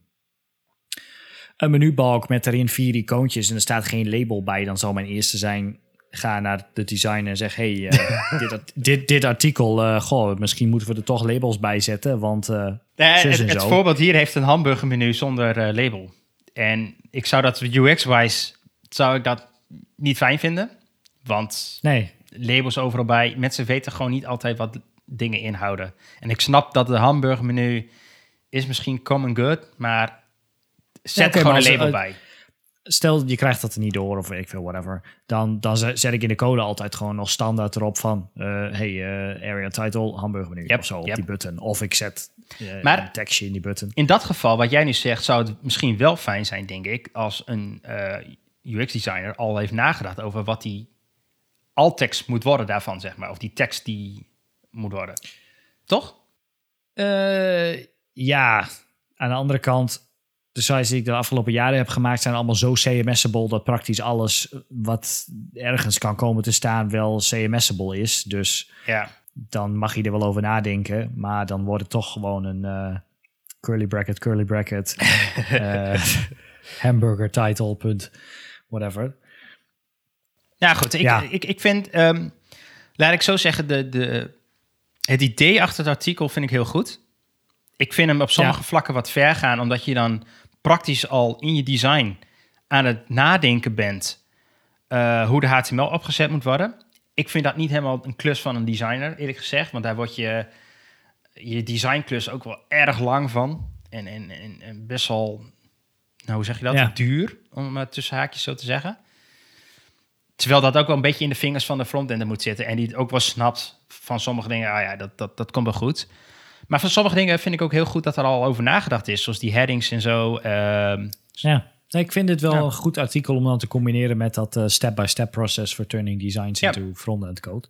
een menubalk met erin vier icoontjes en er staat geen label bij, dan zal mijn eerste zijn. Ga naar de designer en zeg: Hey, eh, [laughs] dit, dit, dit artikel, eh, goh, misschien moeten we er toch labels bij zetten. Want Nee, zus het, het zo. voorbeeld hier heeft een hamburgermenu zonder label. En ik zou dat UX-wise zou ik dat niet fijn vinden. Want nee, labels overal bij. Mensen weten gewoon niet altijd wat dingen inhouden. En ik snap dat de hamburgermenu is misschien common good, maar zet Ja, er gewoon een label bij. Stel je krijgt dat er niet door of ik veel, whatever. Dan, dan zet ik in de code altijd gewoon nog standaard erop van... eh, hey, eh, area title, hamburgermenu Yep, of zo op yep. die button. Of ik zet eh, Maar- een tekstje in die button. In dat geval, wat jij nu zegt, zou het misschien wel fijn zijn, denk ik, als een UX-designer al heeft nagedacht over wat die alt-tekst moet worden daarvan, zeg maar. Of die tekst die moet worden. Toch? Ja, aan de andere kant... De sites die ik de afgelopen jaren heb gemaakt... zijn allemaal zo CMS'able... dat praktisch alles wat ergens kan komen te staan... wel CMS'able is. Dus Ja. dan mag je er wel over nadenken. Maar dan wordt het toch gewoon een eh, curly bracket, curly bracket, [laughs] eh, hamburger title, punt, whatever. Ja, goed. Ik, Ja. ik, ik vind, ehm, laat ik zo zeggen, de, de, het idee achter het artikel vind ik heel goed. Ik vind hem op sommige Ja. vlakken wat ver gaan, omdat je dan praktisch al in je design aan het nadenken bent eh, hoe de HTML opgezet moet worden. Ik vind dat niet helemaal een klus van een designer, eerlijk gezegd, want daar wordt je, je designklus ook wel erg lang van. En, en, en, en best wel, nou, hoe zeg je dat? Ja. Duur, om het tussen haakjes zo te zeggen. Terwijl dat ook wel een beetje in de vingers van de frontender moet zitten. En die het ook wel snapt van sommige dingen. Ah ja, dat, dat, dat komt wel goed. Maar van sommige dingen vind ik ook heel goed dat er al over nagedacht is. Zoals die headings en zo. Ehm, Ja. Nee, ik vind dit wel Ja. een goed artikel om dan te combineren met dat eh, step-by-step process for turning designs Ja. into front-end code.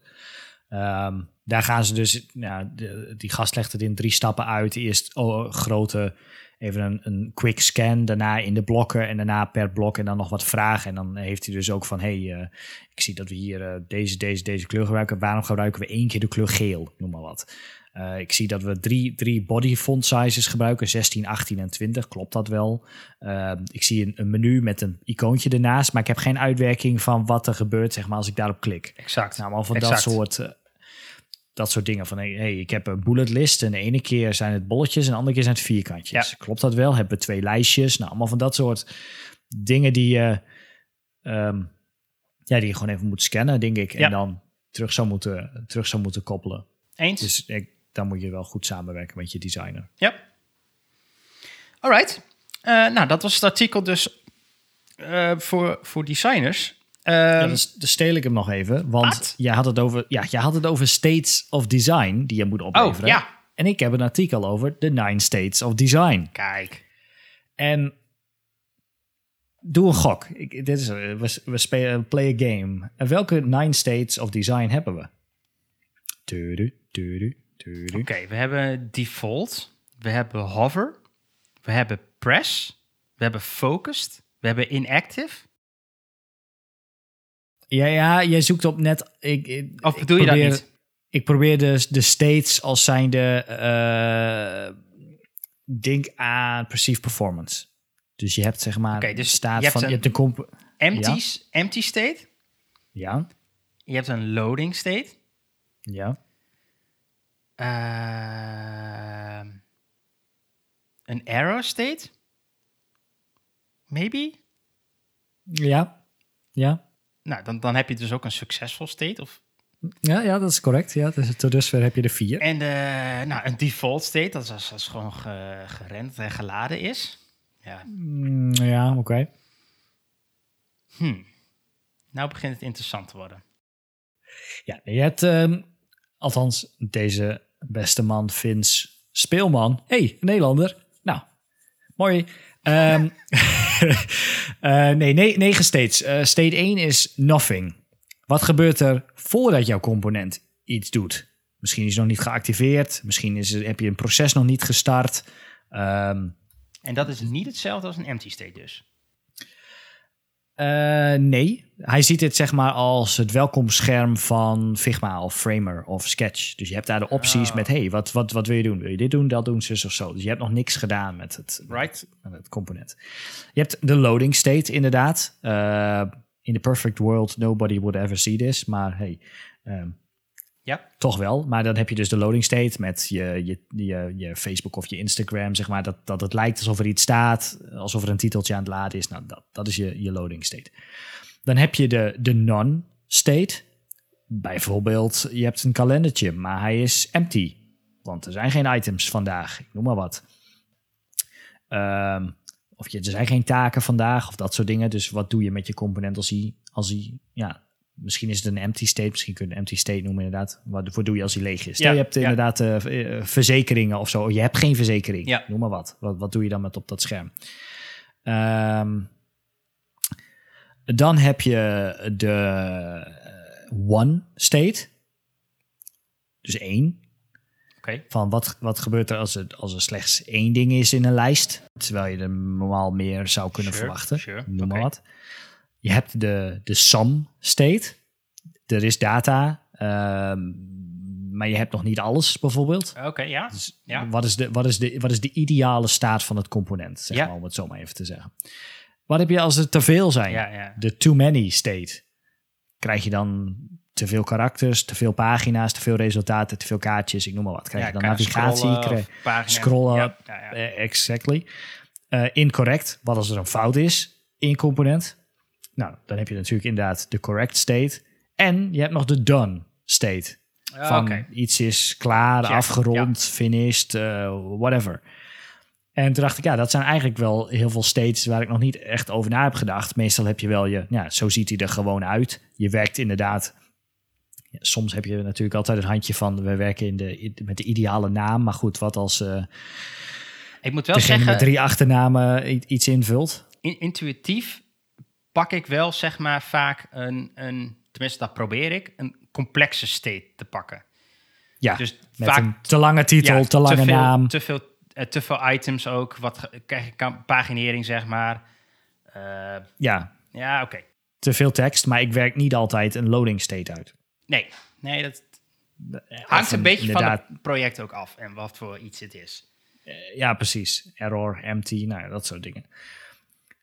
Ehm, daar gaan ze dus, nou, de- die gast legt het in drie stappen uit. Eerst oh, grote, even een, een quick scan, daarna in de blokken en daarna per blok en dan nog wat vragen. En dan heeft hij dus ook van, hey, eh, ik zie dat we hier eh, deze, deze, deze kleur gebruiken. Waarom gebruiken we één keer de kleur geel? Noem maar wat. Eh, ik zie dat we drie, drie body font sizes gebruiken, 16, 18 en 20. Klopt dat wel? Uh, ik zie een, een, menu met een icoontje ernaast, maar ik heb geen uitwerking van wat er gebeurt, zeg maar, als ik daarop klik. exact. Nou, maar van Exact. dat soort, uh, dat soort dingen. Van hey, hey, ik heb een bullet list en de ene keer zijn het bolletjes en de andere keer zijn het vierkantjes. Ja. Klopt dat wel? Hebben we twee lijstjes? Nou, allemaal van dat soort dingen die je, um, ja, die je gewoon even moet scannen, denk ik. En Ja. dan terug zou moeten, terug zou moeten koppelen. Eens? Dus ik, dan moet je wel goed samenwerken met je designer. Ja. Alright. Uh, nou, dat was het artikel dus uh, voor, voor designers. Uh, ja, dus, dus steel ik hem nog even. Want Wat? jij had, het over, ja, jij had het over states of design die je moet opleveren. Oh, ja. En ik heb een artikel over de nine states of design. Kijk. En doe een gok. Ik, dit is, we, we spelen play a game. En welke nine states of design hebben we? Tudu, tudu, tudu. Oké, okay, we hebben default. We hebben hover. We hebben press. We hebben focused. We hebben inactive. Ja, ja, jij zoekt op net. Ik, ik, of bedoel ik je dat niet? Ik probeer de, de states als zijnde. Uh, denk aan perceived performance. Dus je hebt zeg maar. Okay, dus staat je van. een je hebt een comp empty, ja? empty state. Ja. Je hebt een loading state. Ja. Uh, een arrow state? Maybe? Ja. Ja. Nou, dan, dan heb je dus ook een successful state. Of... Ja, ja, dat is correct. Ja, dus tot dusver heb je er vier. En de, nou, een default state, dat is als, als gewoon ge, gerend en geladen is. Ja, mm, ja oké. Okay. Hm. Nou begint het interessant te worden. Ja, je hebt, um, althans, deze beste man, Vince Speelman. hey, Nederlander. Nou, mooi. Um, uh, [laughs] nee, ne negen states. Uh, state 1 is nothing. Wat gebeurt er voordat jouw component iets doet? Misschien is het nog niet geactiveerd. Misschien is heb je een proces nog niet gestart. Um, en dat is niet hetzelfde als een empty state dus? Eh, nee, hij ziet dit zeg maar als het welkomstscherm van Figma of Framer of Sketch. Dus je hebt daar de opties Oh. met, hey, wat, wat, wat wil je doen? Wil je dit doen, dat doen, zus of zo. Dus je hebt nog niks gedaan met het, Right. met het component. Je hebt de loading state inderdaad. Eh, in the perfect world, nobody would ever see this. Maar hey, ehm, Ja. toch wel. Maar dan heb je dus de loading state met je, je, je, je Facebook of je Instagram, zeg maar. Dat, dat het lijkt alsof er iets staat, alsof er een titeltje aan het laden is. Nou, dat, dat is je, je loading state. Dan heb je de, de non-state. Bijvoorbeeld, je hebt een kalendertje, maar hij is empty. Want er zijn geen items vandaag, ik noem maar wat. Ehm, of je, er zijn geen taken vandaag of dat soort dingen. Dus wat doe je met je component als hij, als hij ja, misschien is het een empty state. Misschien kun je een empty state noemen inderdaad. Wat doe je als hij leeg is? Stel, Ja, je hebt ja. inderdaad eh, eh, verzekeringen of zo. Je hebt geen verzekering, Ja. noem maar wat. wat. Wat doe je dan met op dat scherm? Ehm, dan heb je de eh, one state. Dus één. Van wat, wat gebeurt er als, het, als er slechts één ding is in een lijst? Terwijl je er normaal meer zou kunnen Sure, verwachten. sure, Noem maar wat. Je hebt de, de sum state. Er is data, ehm, maar je hebt nog niet alles bijvoorbeeld. Oké, ja. Dus Ja. wat, is de, wat, is de, wat is de ideale staat van het component, zeg Ja. maar, om het zo maar even te zeggen. Wat heb je als er te veel zijn? Ja, ja. De too many state. Krijg je dan te veel karakters, te veel pagina's, te veel resultaten, te veel kaartjes, ik noem maar wat. Krijg je dan navigatie? scrollen krijg-. Eh, exactly. Eh, incorrect, wat als er een fout is in component? Nou, dan heb je natuurlijk inderdaad de correct state. En je hebt nog de done state. Ah, Van iets is klaar, Check, afgerond, finished, eh, whatever. En toen dacht ik, ja, dat zijn eigenlijk wel heel veel states waar ik nog niet echt over na heb gedacht. Meestal heb je wel je, ja, zo ziet hij er gewoon uit. Je werkt inderdaad. Ja, soms heb je natuurlijk altijd een handje van, we werken in de, met de ideale naam. Maar goed, wat als eh Ik moet wel zeggen, met drie achternamen iets invult? in- intuïtief pak ik wel zeg maar vaak een, een, tenminste dat probeer ik, een complexe state te pakken. Ja, Dus met vaak een te lange titel, ja, te lange veel, naam. Te veel, eh, te veel items ook, wat krijg ik paginering zeg maar. Eh, Ja, ja, oké. te veel tekst, maar ik werk niet altijd een loading state uit. Nee, nee, dat Of hangt een beetje inderdaad- van het project ook af en wat voor iets het is. Ja, precies. Error, empty, nou ja, dat soort dingen.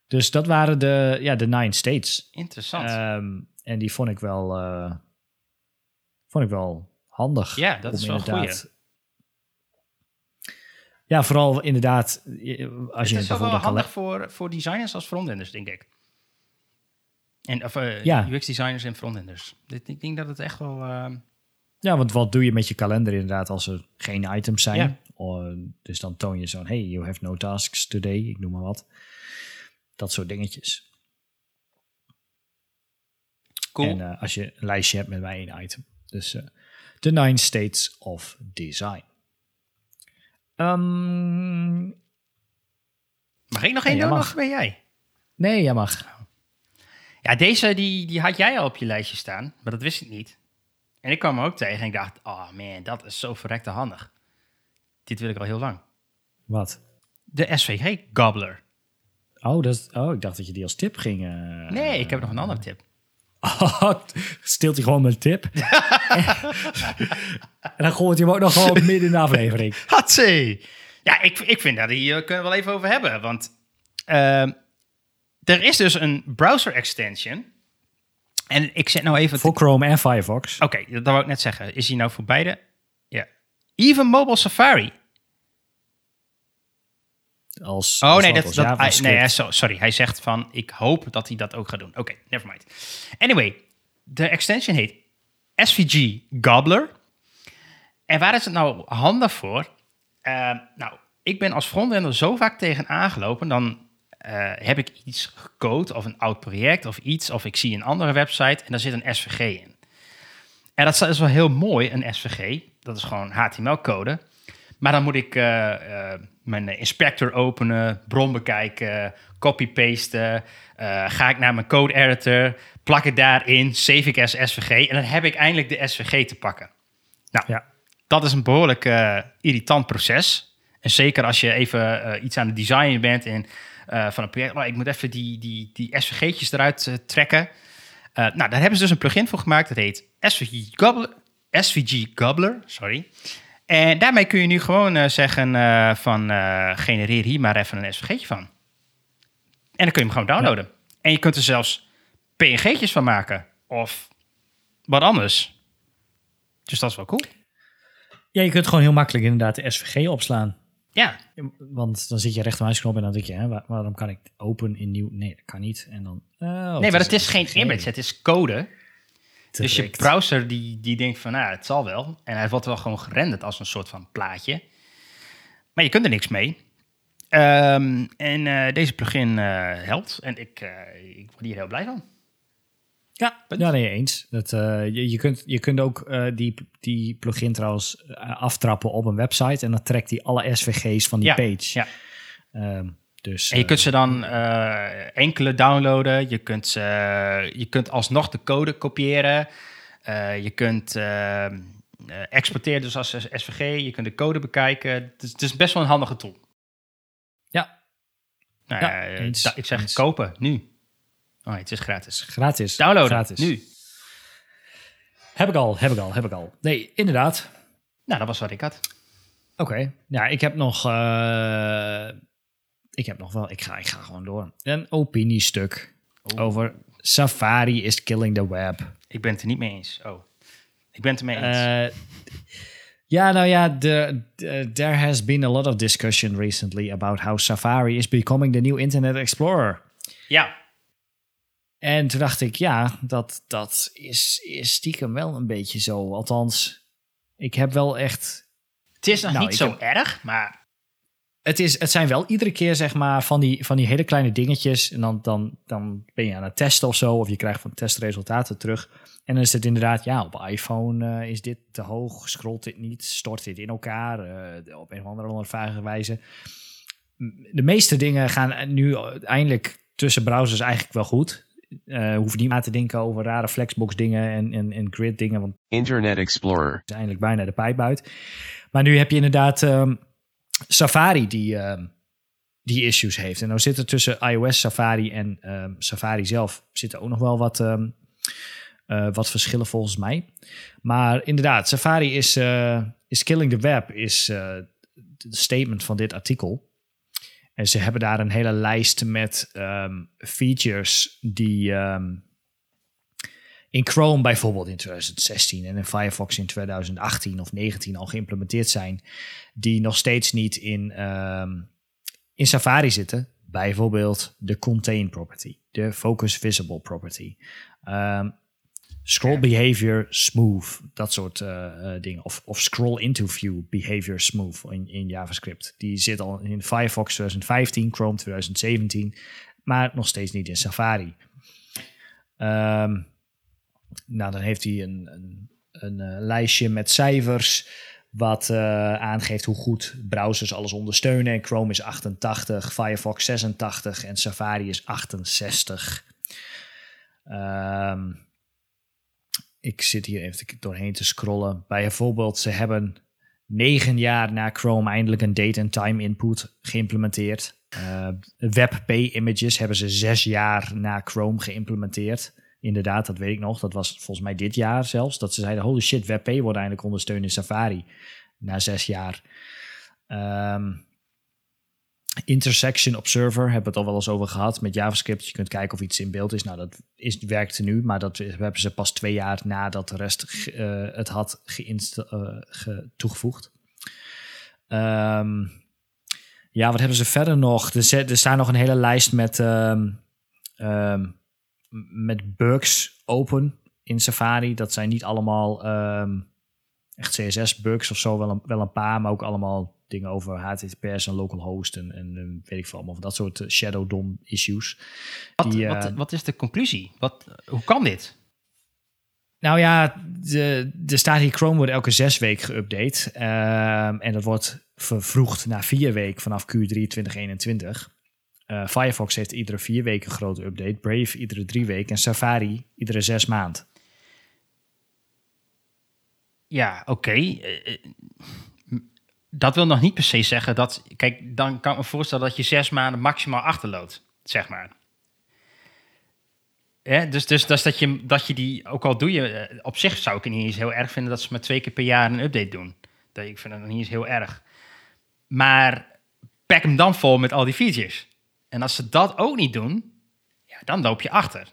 Dus dat waren de, ja, de nine states. Interessant. Ehm, en die vond ik wel, eh, vond ik wel handig. Ja, dat is wel inderdaad- Ja, vooral inderdaad, eh, als je het is wel handig voor, voor designers als frontenders, denk ik. En, of eh, Ja. UX-designers en frontenders. Ik denk dat het echt wel... ehm, Ja, want wat doe je met je kalender inderdaad als er geen items zijn? Ja. Dus dan toon je zo'n, hey, you have no tasks today, ik noem maar wat. Dat soort dingetjes. cool. En eh, als je een lijstje hebt met maar één item. Dus eh, de nine states of design. Ehm, mag ik nog één doen mag. of ben jij? nee, jij mag. Ja, deze die, die had jij al op je lijstje staan, maar dat wist ik niet. En ik kwam hem ook tegen en ik dacht, oh man, dat is zo verrekte handig. Dit wil ik al heel lang. Wat? De SVG Gobbler. Oh, dat, oh, ik dacht dat je die als tip ging. eh. Nee, ik heb nog een andere tip. Stilt hij gewoon mijn tip. [laughs] en dan gooit hij hem ook nog gewoon midden in de aflevering. [laughs] Hatsé! Ja, ik, ik vind dat hier kunnen we wel even over hebben. Want ehm, er is dus een browser extension. En ik zet nou even... Voor Chrome en Firefox. Oké, dat wou ik net zeggen. Is hij nou voor beide? Ja. Even Mobile Safari. Als, Oh als nee, dat, als dat, JavaScript. hij- nee sorry. Hij zegt van, ik hoop dat hij dat ook gaat doen. Oké, never mind. Anyway, de extension heet SVG Gobbler. En waar is het nou handig voor? Eh, nou, ik ben als frontender zo vaak tegen aangelopen, dan eh, heb ik iets gecode of een oud project of iets, of ik zie een andere website en daar zit een SVG in. En dat is wel heel mooi, een SVG. Dat is gewoon HTML-code. Maar dan moet ik eh, eh, mijn inspector openen, bron bekijken, copy-pasten. eh, ga ik naar mijn code editor, plak het daarin, save ik als SVG. En dan heb ik eindelijk de SVG te pakken. Nou, Ja. dat is een behoorlijk eh, irritant proces. En zeker als je even iets aan het designen bent en van een project. Oh, ik moet even die, die, die SVG'tjes eruit trekken. Nou, daar hebben ze dus een plugin voor gemaakt. Dat heet SVG Gobbler. SVG Gobbler, sorry. En daarmee kun je nu gewoon eh, zeggen eh, van eh, genereer hier maar even een SVG'tje van. En dan kun je hem gewoon downloaden. En je kunt er zelfs PNG'tjes van maken. Of wat anders. Dus dat is wel cool. Ja, je kunt gewoon heel makkelijk inderdaad de SVG opslaan. Ja, Want dan zit je rechtermuisknop en dan denk je, hè, waar- waarom kan ik open in nieuw? Nee, dat kan niet. En dan, oh, nee, maar het een is geen image, het is code. Dus je browser die, die denkt van, nou, het zal wel. En hij wordt wel gewoon gerenderd als een soort van plaatje. Maar je kunt er niks mee. Ehm, en eh, deze plugin eh, helpt. En ik, eh, ik word hier heel blij van. Ja, ja nee, eens. Dat, eh, je, je, kunt, je kunt ook eh, die, die plugin trouwens aftrappen op een website en dan trekt hij alle SVG's van die Ja, page. ja. Ehm, dus, En je eh, kunt ze dan eh, enkele downloaden. Je kunt, ze, je kunt alsnog de code kopiëren. Eh, je kunt eh, eh, exporteren dus als SVG. Je kunt de code bekijken. Het is, het is best wel een handige tool. Ja. Nou, Ja, ja, eens, da- ik zeg eens. kopen, nu. Oh, het is gratis. gratis. Downloaden, gratis. nu. Heb ik al, heb ik al, heb ik al. Nee, inderdaad. Nou, dat was wat ik had. Oké. Ja, ik heb nog. eh, ik heb nog wel. Ik ga, ik ga gewoon door. Een opiniestuk over Safari is killing the web. Ik ben het er niet mee eens. Oh, ik ben het er mee eens. Eh, ja, nou ja, de, there has been a lot of discussion recently about how Safari is becoming the new Internet Explorer. ja, En toen dacht ik, ja, dat, dat is, is stiekem wel een beetje zo. Althans, ik heb wel echt het is nog Nou, niet zo heb- erg, maar het, is, het zijn wel iedere keer zeg maar van die, van die hele kleine dingetjes. En dan, dan, dan ben je aan het testen of zo. Of je krijgt van testresultaten terug. En dan is het inderdaad, ja, op iPhone eh, is dit te hoog. Scrolt dit niet? Stort dit in elkaar? eh, op een of andere onvage wijze. De meeste dingen gaan nu eindelijk tussen browsers eigenlijk wel goed. Eh hoef niet na te denken over rare Flexbox dingen en, en, en grid dingen. Want Internet Explorer. is eigenlijk bijna de pijp uit. Maar nu heb je inderdaad ehm, Safari die, ehm, die issues heeft. En nou zit er tussen iOS, Safari en ehm, Safari zelf zitten ook nog wel wat, ehm, eh, wat verschillen volgens mij. Maar inderdaad, Safari is, eh, is killing the web, is eh de statement van dit artikel. En ze hebben daar een hele lijst met features die in Chrome bijvoorbeeld in 2016 en in Firefox in 2018 of 19 al geïmplementeerd zijn, die nog steeds niet in, ehm, in Safari zitten. Bijvoorbeeld de contain property, de focus visible property. Ehm, scroll behavior smooth, dat soort eh, eh, dingen. Of, of scroll into view behavior smooth in, in JavaScript. Die zit al in Firefox 2015, Chrome 2017, maar nog steeds niet in Safari. Ehm, nou, dan heeft hij een, een, een eh, lijstje met cijfers. Wat eh, aangeeft hoe goed browsers alles ondersteunen. En Chrome is 88, Firefox 86 en Safari is 68. Ehm, ik zit hier even doorheen te scrollen. Bijvoorbeeld, ze hebben negen jaar na Chrome eindelijk een date and time input geïmplementeerd. Eh, WebP images hebben ze zes jaar na Chrome geïmplementeerd. Inderdaad, dat weet ik nog. Dat was volgens mij dit jaar zelfs. Dat ze zeiden, holy shit, WebP wordt eindelijk ondersteund in Safari. Na zes jaar. Ehm, Intersection Observer hebben we het al wel eens over gehad met JavaScript. Je kunt kijken of iets in beeld is. Nou, dat is, werkte nu, maar dat hebben ze pas twee jaar nadat de rest eh, het had ge- toegevoegd. Ehm, ja, wat hebben ze verder nog? Er, er staat nog een hele lijst met, ehm, met bugs open in Safari. Dat zijn niet allemaal ehm, echt CSS-bugs of zo, wel een, wel een paar, maar ook allemaal dingen over HTTPS en localhost en, en weet ik veel allemaal. Dat soort eh, shadow DOM issues. wat, Die, wat, eh, wat is de conclusie? Wat, hoe kan dit? Nou ja, de, er staat hier Chrome wordt elke zes weken geüpdate. Ehm, en dat wordt vervroegd naar vier weken vanaf Q3 2021. Eh, Firefox heeft iedere vier weken een grote update. Brave iedere drie weken. En Safari iedere zes maand. Ja, oké. Eh, eh, dat wil nog niet per se zeggen dat... Kijk, dan kan ik me voorstellen dat je zes maanden maximaal achterloopt, zeg maar. Ja, dus dus, dat, je, dat je die, ook al doe je... Op zich zou ik het niet eens heel erg vinden dat ze maar twee keer per jaar een update doen. Dat, ik vind dat niet eens heel erg. Maar pack hem dan vol met al die features. En als ze dat ook niet doen, ja, dan loop je achter.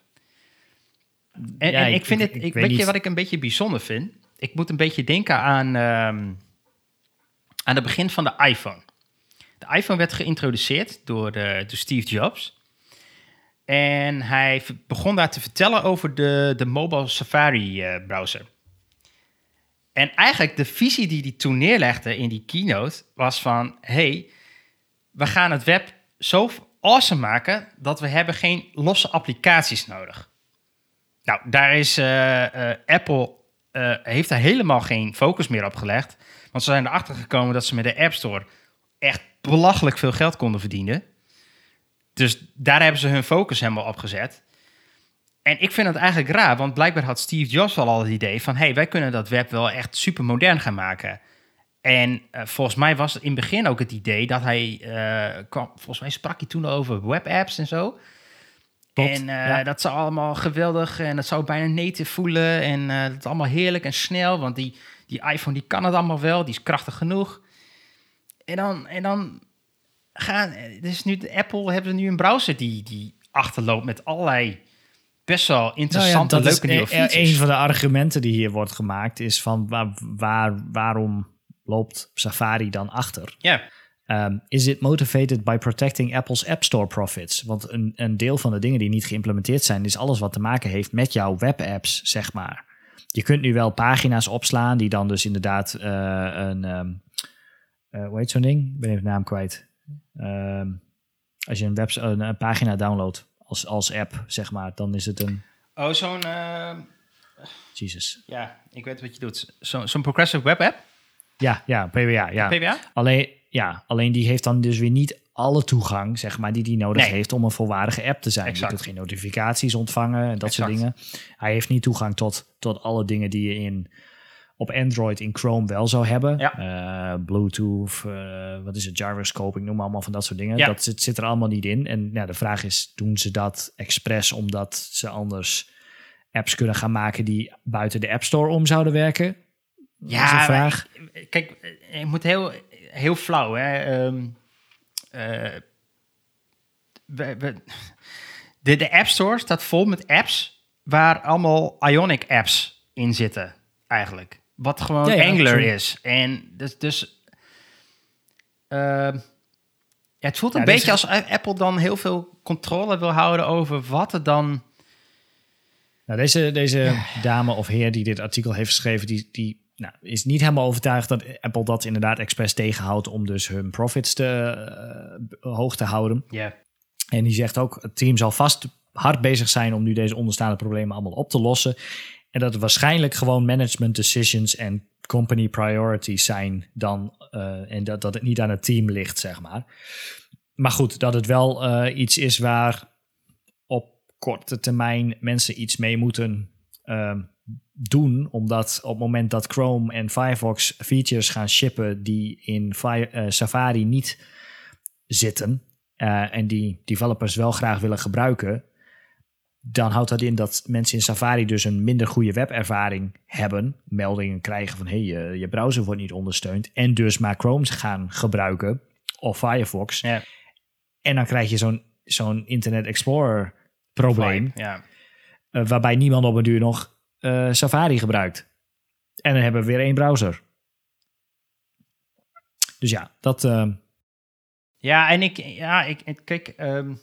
En, Ja, en ik- ik vind het, ik ik, weet weet je wat ik een beetje bijzonder vind? Ik moet een beetje denken aan, ehm, aan het begin van de iPhone. De iPhone werd geïntroduceerd door, de, door Steve Jobs. En hij begon daar te vertellen over de, de mobile Safari eh, browser. En eigenlijk de visie die hij toen neerlegde in die keynote was van... hey, we gaan het web zo awesome maken dat we hebben geen losse applicaties nodig. Nou, daar is eh, eh, Apple eh, heeft daar helemaal geen focus meer op gelegd. Want ze zijn erachter gekomen dat ze met de App Store echt belachelijk veel geld konden verdienen. Dus daar hebben ze hun focus helemaal op gezet. En ik vind het eigenlijk raar, want blijkbaar had Steve Jobs al al het idee van... hey, wij kunnen dat web wel echt super modern gaan maken. En eh, volgens mij was het in het begin ook het idee dat hij... eh, kwam, volgens mij sprak hij toen over webapps en zo. En eh, ja. dat zou allemaal geweldig en dat zou bijna native voelen. En dat is allemaal heerlijk en snel, want die, die iPhone die kan het allemaal wel, die is krachtig genoeg. En dan, en dan gaan, dus nu Apple hebben ze nu een browser die, die achterloopt met allerlei best wel interessante, Nou ja, leuke dat nieuwe is e- features. Een van de argumenten die hier wordt gemaakt is van waar, waar, waarom loopt Safari dan achter? Ja, Um, is it motivated by protecting Apple's App Store profits? Want een, een deel van de dingen die niet geïmplementeerd zijn, is alles wat te maken heeft met jouw webapps, zeg maar. Je kunt nu wel pagina's opslaan die dan dus inderdaad eh, een, ehm eh, hoe heet zo'n ding? Ik ben even de naam kwijt. Ehm, als je een, webs een, een pagina downloadt als, als app, zeg maar, dan is het een... oh zo'n, Jesus. ja, ik weet wat je doet. Zo, zo'n progressive web app, Ja, ja, PWA, ja. PWA? Alleen, ja, alleen die heeft dan dus weer niet alle toegang, zeg maar, die die nodig Nee. heeft om een volwaardige app te zijn. Exact. Je kunt geen notificaties ontvangen en dat soort dingen. Hij heeft niet toegang tot, tot alle dingen die je in, op Android in Chrome wel zou hebben. Ja. Eh, Bluetooth, eh, wat is het, gyroscope, ik noem maar allemaal van dat soort dingen. Ja. Dat zit, zit er allemaal niet in. En ja, de vraag is, doen ze dat expres omdat ze anders apps kunnen gaan maken die buiten de App Store om zouden werken? Vraag. ik- Kijk, je moet heel, heel flauw, hè. Ehm, eh, we, we- de, de App Store staat vol met apps waar allemaal Ionic apps in zitten, eigenlijk. Wat gewoon Ja, ja, Angular is. En dus... dus ehm, ja, het voelt een Ja, dus- beetje als Apple dan heel veel controle wil houden over wat er dan... Nou, deze, deze dame of heer die dit artikel heeft geschreven, die, die nou, is niet helemaal overtuigd dat Apple dat inderdaad expres tegenhoudt om dus hun profits te, eh, hoog te houden. Ja. En die zegt ook, het team zal vast hard bezig zijn om nu deze onderstaande problemen allemaal op te lossen. En dat het waarschijnlijk gewoon management decisions en company priorities zijn dan, eh, en dat, dat het niet aan het team ligt, zeg maar. Maar goed, dat het wel eh, iets is waar op korte termijn mensen iets mee moeten ehm, doen. Omdat op het moment dat Chrome en Firefox features gaan shippen die in eh, Safari niet zitten eh, en die developers wel graag willen gebruiken, dan houdt dat in dat mensen in Safari dus een minder goede webervaring hebben, meldingen krijgen van hey, je, je browser wordt niet ondersteund en dus maar Chrome gaan gebruiken of Firefox. Ja. En dan krijg je zo'n zo'n Internet Explorer probleem, Ja. eh, waarbij niemand op een duur nog eh, Safari gebruikt. En dan hebben we weer één browser. Dus ja, dat. eh, Ja, en ik, ja, ik, kijk, ehm,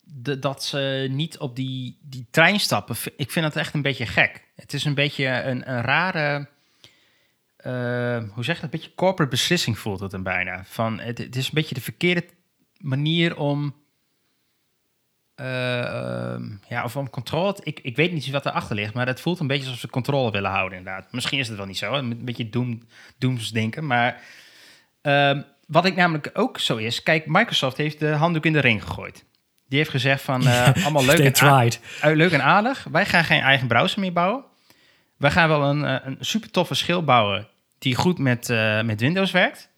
de, dat ze niet op die, die trein stappen, ik vind dat echt een beetje gek. Het is een beetje een, een rare, eh, hoe zeg je dat, een beetje corporate beslissing voelt het een bijna. Van, het, is een beetje de verkeerde manier om, ja, of om controle, te- ik, ik weet niet wat erachter ligt, maar het voelt een beetje alsof ze controle willen houden inderdaad. Misschien is het wel niet zo, een beetje doom, doomsdenken, maar... Ehm, wat ik namelijk ook zo is, kijk, Microsoft heeft de handdoek in de ring gegooid. Die heeft gezegd van, eh, [laughs] allemaal leuk en, eh, leuk en aardig. Wij gaan geen eigen browser meer bouwen. Wij gaan wel een, eh, een super toffe schil bouwen die goed met, eh, met Windows werkt.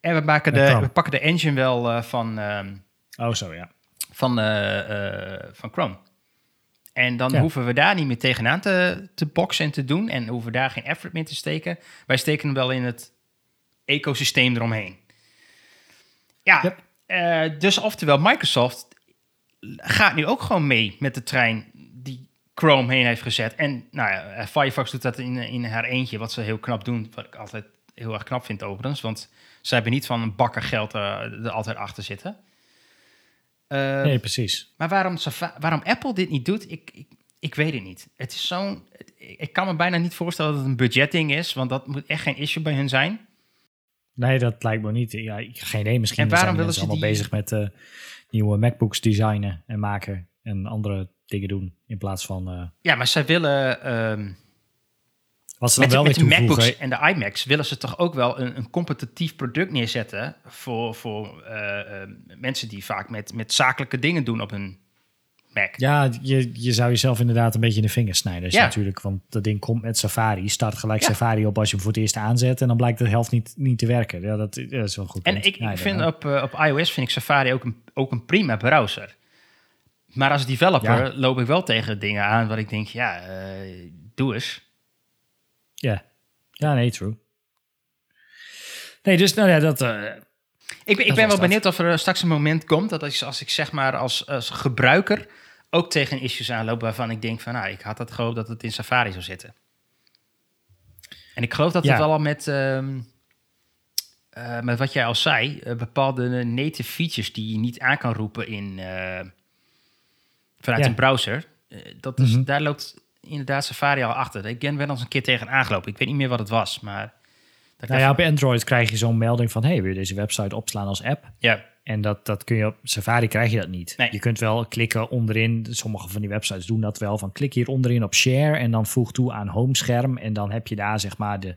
En we, maken de, we pakken de engine wel eh, van, ehm, Oh, zo ja. Van, eh, eh, van Chrome. En dan Ja. hoeven we daar niet meer tegenaan te, te boksen en te doen. En hoeven we daar geen effort meer te steken. Wij steken hem wel in het ecosysteem eromheen. Ja, Yep. eh, dus oftewel Microsoft gaat nu ook gewoon mee met de trein die Chrome heen heeft gezet. En nou ja, Firefox doet dat in, in haar eentje, wat ze heel knap doen. Wat ik altijd heel erg knap vind overigens. Want ze hebben niet van een bakker geld er altijd achter zitten. Eh, Nee, precies. maar waarom, waarom Apple dit niet doet, ik, ik, ik weet het niet. Het is zo'n. Ik kan me bijna niet voorstellen dat het een budgetding is, want dat moet echt geen issue bij hun zijn. Nee, dat lijkt me niet. Ja, geen idee. Misschien En waarom zijn willen ze allemaal die- bezig met eh, nieuwe MacBooks designen en maken en andere dingen doen in plaats van eh, Ja, maar zij willen. ehm, wat ze met, dan de, wel met de. MacBooks en de iMacs willen ze toch ook wel een, een competitief product neerzetten voor, voor eh, eh, mensen die vaak met, met zakelijke dingen doen op hun Mac. Ja, je, je zou jezelf inderdaad een beetje in de vingers snijden. je Ja. natuurlijk, want dat ding komt met Safari. Start gelijk Ja. Safari op als je hem voor het eerst aanzet. En dan blijkt de helft niet, niet te werken. Ja, dat, dat is wel goed. En punt. ik, ik vind op, eh, op iOS vind ik Safari ook een, ook een prima browser. Maar als developer Ja. loop ik wel tegen dingen aan waar ik denk, ja, doe eens. Ja. ja, nee, true. Nee, dus nou ja, dat... eh, Ik, ben- ik ben wel benieuwd of er straks een moment komt dat als, als ik zeg maar als, als gebruiker ook tegen issues aanloop waarvan ik denk van, nou, ik had het gehoopt dat het in Safari zou zitten. En ik geloof dat Ja. het wel al met, ehm, eh, met wat jij al zei, eh, bepaalde native features die je niet aan kan roepen in, vanuit Ja. een browser, dat is, Mhm. daar loopt inderdaad Safari al achter. Ik ben wel eens een keer tegen aangelopen. Ik weet niet meer wat het was, maar... dat nou ja, op Android krijg je zo'n melding van... hey, wil je deze website opslaan als app? ja, En dat, dat kun je op Safari krijg je dat niet. Nee. Je kunt wel klikken onderin. Sommige van die websites doen dat wel. Van klik hier onderin op share en dan voeg toe aan homescherm. En dan heb je daar zeg maar de,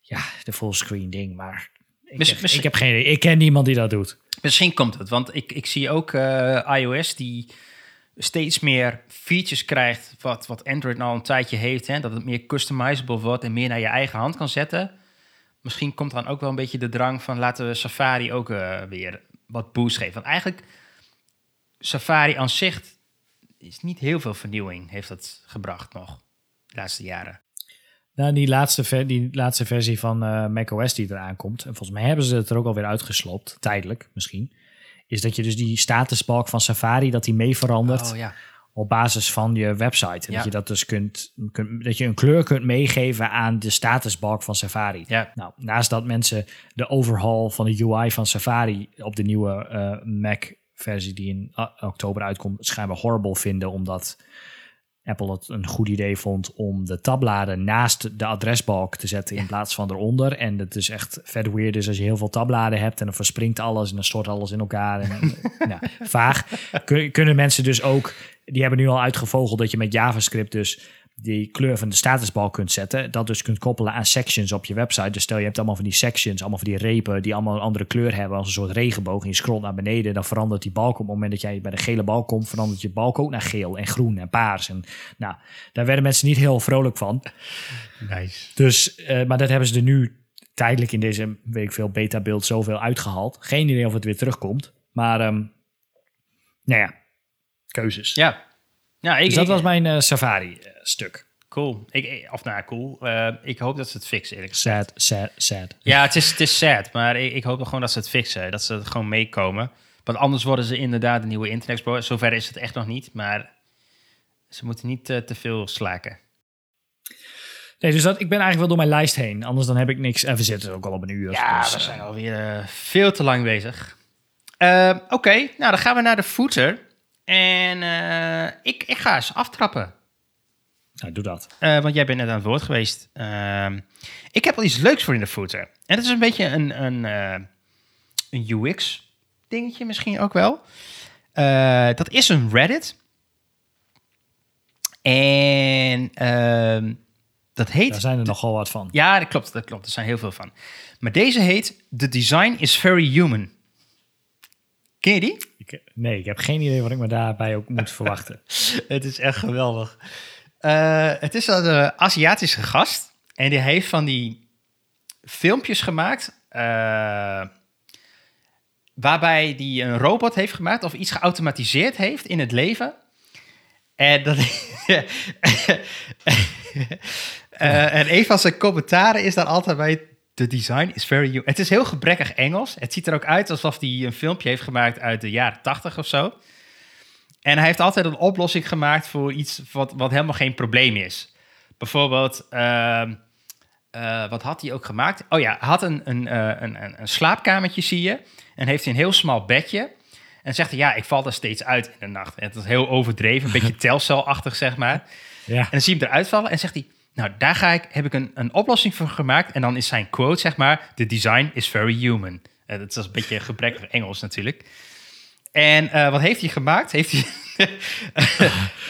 ja, de fullscreen ding. Maar ik, heb, misschien- ik heb geen idee. Ik ken niemand die dat doet. Misschien komt het, want ik, ik zie ook eh, iOS die steeds meer features krijgt wat, wat Android nou een tijdje heeft. Hè, dat het meer customizable wordt en meer naar je eigen hand kan zetten. Misschien komt dan ook wel een beetje de drang van laten we Safari ook eh, weer wat boost geven. Want eigenlijk, Safari aan zich is niet heel veel vernieuwing heeft dat gebracht nog de laatste jaren. Nou, die laatste, die laatste versie van eh macOS die eraan komt. En volgens mij hebben ze het er ook alweer uitgeslopt. Tijdelijk misschien. Is dat je dus die statusbalk van Safari, dat die mee verandert. Oh ja. op basis van je website. En Ja. Dat je dat dus kunt, kunt, dat je een kleur kunt meegeven aan de statusbalk van Safari. Ja. Nou, naast dat mensen de overhaul van de UI van Safari op de nieuwe eh, Mac-versie die in ah, oktober uitkomt, schijnbaar horrible vinden, omdat Apple het een goed idee vond om de tabbladen naast de adresbalk te zetten in plaats van eronder. En het is echt vet weird dus als je heel veel tabbladen hebt en dan verspringt alles en dan stort alles in elkaar. En, ja, [laughs] vaag. Kun- kunnen mensen dus ook, die hebben nu al uitgevogeld dat je met JavaScript dus die kleur van de statusbalk kunt zetten. Dat dus kunt koppelen aan sections op je website. Dus stel je hebt allemaal van die sections, allemaal van die repen die allemaal een andere kleur hebben als een soort regenboog. En je scrolt naar beneden, dan verandert die balk op het moment dat jij bij de gele balk komt, verandert je balk ook naar geel en groen en paars. En nou, daar werden mensen niet heel vrolijk van. Nice. Dus, eh, maar dat hebben ze er nu tijdelijk in deze, weet ik veel, beta-beeld zoveel uitgehaald. Geen idee of het weer terugkomt. Maar, ehm, nou ja, keuzes. Ja. ja ik, dus dat ik- was mijn eh, Safari-stuk. Cool. Ik, of nou, cool. Eh, ik hoop dat ze het fixen, eerlijk gezegd. sad, sad, sad. Ja, het is, het is sad, maar ik, ik hoop gewoon dat ze het fixen. Dat ze het gewoon meekomen. Want anders worden ze inderdaad een nieuwe Internet Explorer. Zover is het echt nog niet, maar ze moeten niet eh, te veel slaken. Nee, dus dat, ik ben eigenlijk wel door mijn lijst heen. Anders dan heb ik niks. En we zitten ook al op een uur. Ja, dus, we eh, zijn alweer eh, veel te lang bezig. Eh, Oké, nou dan gaan we naar de footer. En eh, ik, ik ga eens aftrappen. Nou, doe dat. Eh, want jij bent net aan het woord geweest. Ehm, ik heb al iets leuks voor in de footer. En dat is een beetje een, een, eh, een UX-dingetje misschien ook wel. Eh, dat is een Reddit. En ehm, dat heet... Daar zijn er nogal wat van. Ja, dat klopt, dat klopt. Er zijn heel veel van. Maar deze heet The Design is Very Human. Ken je die? Ik, nee, ik heb geen idee wat ik me daarbij ook moet [laughs] verwachten. Het is echt geweldig. Eh, het is een eh, Aziatische gast. En die heeft van die filmpjes gemaakt. eh, waarbij die een robot heeft gemaakt of iets geautomatiseerd heeft in het leven. En dat. [laughs] Eh, en een van zijn commentaren is dan altijd bij. De design is very. Het is heel gebrekkig Engels. Het ziet er ook uit alsof hij een filmpje heeft gemaakt uit de jaren 80 of zo. En hij heeft altijd een oplossing gemaakt voor iets wat, wat helemaal geen probleem is. Bijvoorbeeld, ehm, eh, wat had hij ook gemaakt? Oh ja, hij had een, een, eh, een, een, een slaapkamertje, zie je. En heeft hij een heel smal bedje. En zegt hij, ja, ik val er steeds uit in de nacht. En het is heel overdreven, een beetje [laughs] telcelachtig, zeg maar. Ja. En dan zie je hem eruit vallen en zegt hij... Nou, daar ga ik, heb ik een, een oplossing voor gemaakt. En dan is zijn quote, zeg maar... The design is very human. Uh, dat is een beetje gebrekkig Engels natuurlijk. En uh, wat heeft hij gemaakt? Heeft hij [laughs]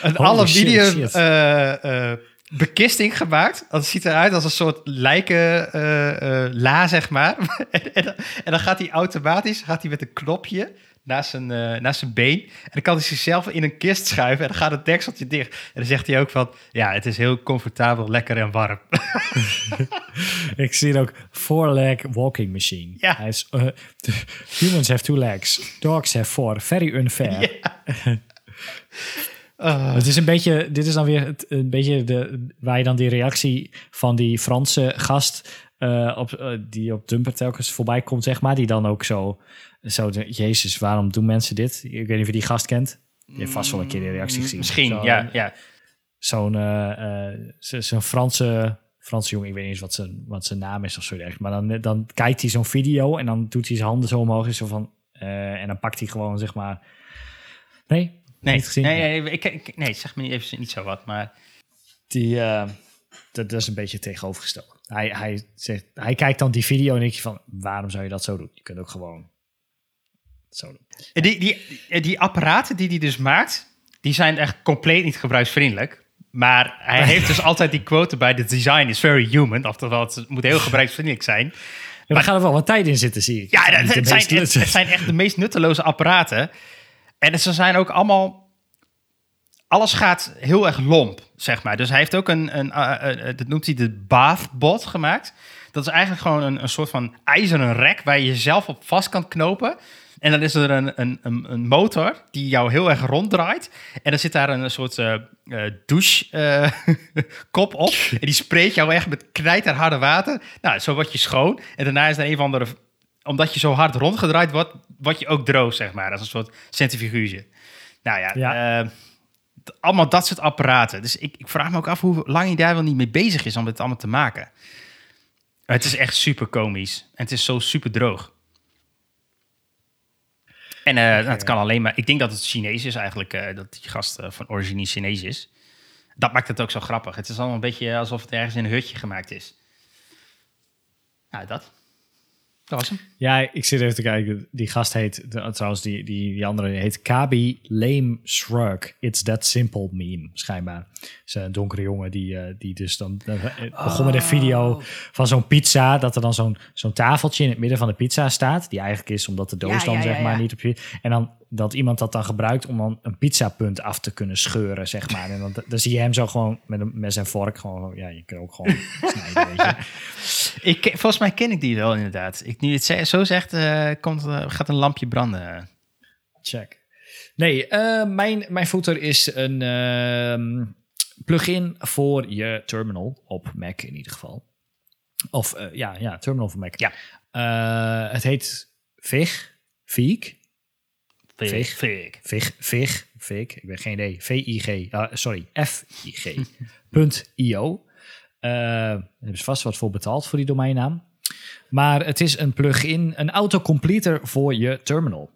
een aluminium shit, shit. uh, bekisting gemaakt. Dat ziet eruit als een soort lijken uh, la, zeg maar. [laughs] en, en, dan gaat hij automatisch gaat hij met een knopje naast zijn, uh, naast zijn been. En dan kan hij zichzelf in een kist schuiven en dan gaat het dekseltje dicht. En dan zegt hij ook van, ja, het is heel comfortabel, lekker en warm. [laughs] Ik zie het ook four-leg walking machine. Ja. Hij is, uh, humans have two legs, dogs have four. Very unfair. Ja. Uh. [laughs] Het is een beetje, dit is dan weer het, een beetje de, waar je dan die reactie van die Franse gast uh, op, uh, die op Dumper telkens voorbij komt, zeg maar, die dan ook zo, zo de, Jezus, waarom doen mensen dit? Ik weet niet of je die gast kent. Je hebt vast wel een keer die reactie gezien. Misschien, zo, ja, ja. Zo'n uh, zo'n Franse, Franse jongen, ik weet niet eens wat zijn, wat zijn naam is of zo. Maar dan, dan kijkt hij zo'n video en dan doet hij zijn handen zo omhoog. Zo van, en dan pakt hij gewoon, zeg maar. Nee, Nee, niet gezien. nee, nee, ik, ik, nee, zeg me niet even niet zo wat, maar... Die, uh, dat, dat, is een beetje tegenovergesteld. Hij, hij, zegt, hij kijkt dan die video en denk je van, waarom zou je dat zo doen? Je kunt ook gewoon zo doen. Die, die, die apparaten die hij dus maakt, die zijn echt compleet niet gebruiksvriendelijk. Maar hij [laughs] heeft dus altijd die quote bij, the design is very human. Oftewel, het moet heel gebruiksvriendelijk zijn. Ja, maar gaat er wel wat tijd in zitten, zie ik. Ja, dat, het, zijn, het, het zijn echt de meest nutteloze apparaten. En ze zijn ook allemaal. Alles gaat heel erg lomp, zeg maar. Dus hij heeft ook een, een uh, uh, dat noemt hij de bathbot gemaakt. Dat is eigenlijk gewoon een, een soort van ijzeren rek waar je jezelf op vast kan knopen. En dan is er een, een, een motor die jou heel erg ronddraait. En dan zit daar een soort uh, douchekop [laughs] op. [laughs] en die spreekt jou echt met knijterharde water. Nou, zo word je schoon. En daarna is er een van de omdat je zo hard rondgedraaid wordt, word je ook droog, zeg maar. Dat is een soort centrifuge. Nou ja, ja. Uh, allemaal dat soort apparaten. Dus ik, ik, vraag me ook af hoe lang hij daar wel niet mee bezig is om het allemaal te maken. Het is echt super komisch. En het is zo super droog. En uh, kan alleen maar... Ik denk dat het Chinees is eigenlijk, uh, dat die gast van origine Chinees is. Dat maakt het ook zo grappig. Het is allemaal een beetje alsof het ergens in een hutje gemaakt is. Nou, dat. Dat was hem. Ja, ik zit even te kijken. Die gast heet, de, trouwens, die, die, die andere heet Kabi Lame Shrug. It's that simple meme, schijnbaar. is een donkere jongen die, uh, die dus dan uh, begon met een video van zo'n pizza. Dat er dan zo'n zo'n tafeltje in het midden van de pizza staat. Die eigenlijk is omdat de doos ja, dan ja, zeg ja, maar niet op je... En dan dat iemand dat dan gebruikt om dan een pizzapunt af te kunnen scheuren, zeg maar. En dan, dan zie je hem zo gewoon met, een, met zijn vork gewoon... Ja, je kunt ook gewoon [laughs] snijden, weet je. Ik, volgens mij ken ik die wel inderdaad. Ik nu het zo zegt, uh, komt, uh, gaat een lampje branden. Check. Nee, uh, mijn, mijn footer is een uh, plugin voor je terminal op Mac in ieder geval. Of ja, ja, terminal voor Mac. Ja. Het heet Vig. Vig. Vig. Vig. Vig. Vig. Vig. Ik ben geen idee. V-I-G. Uh, sorry. F-I-G.io. [laughs] Uh, daar hebben ze vast wat voor betaald voor die domeinnaam. Maar het is een plugin, een autocompleter voor je terminal.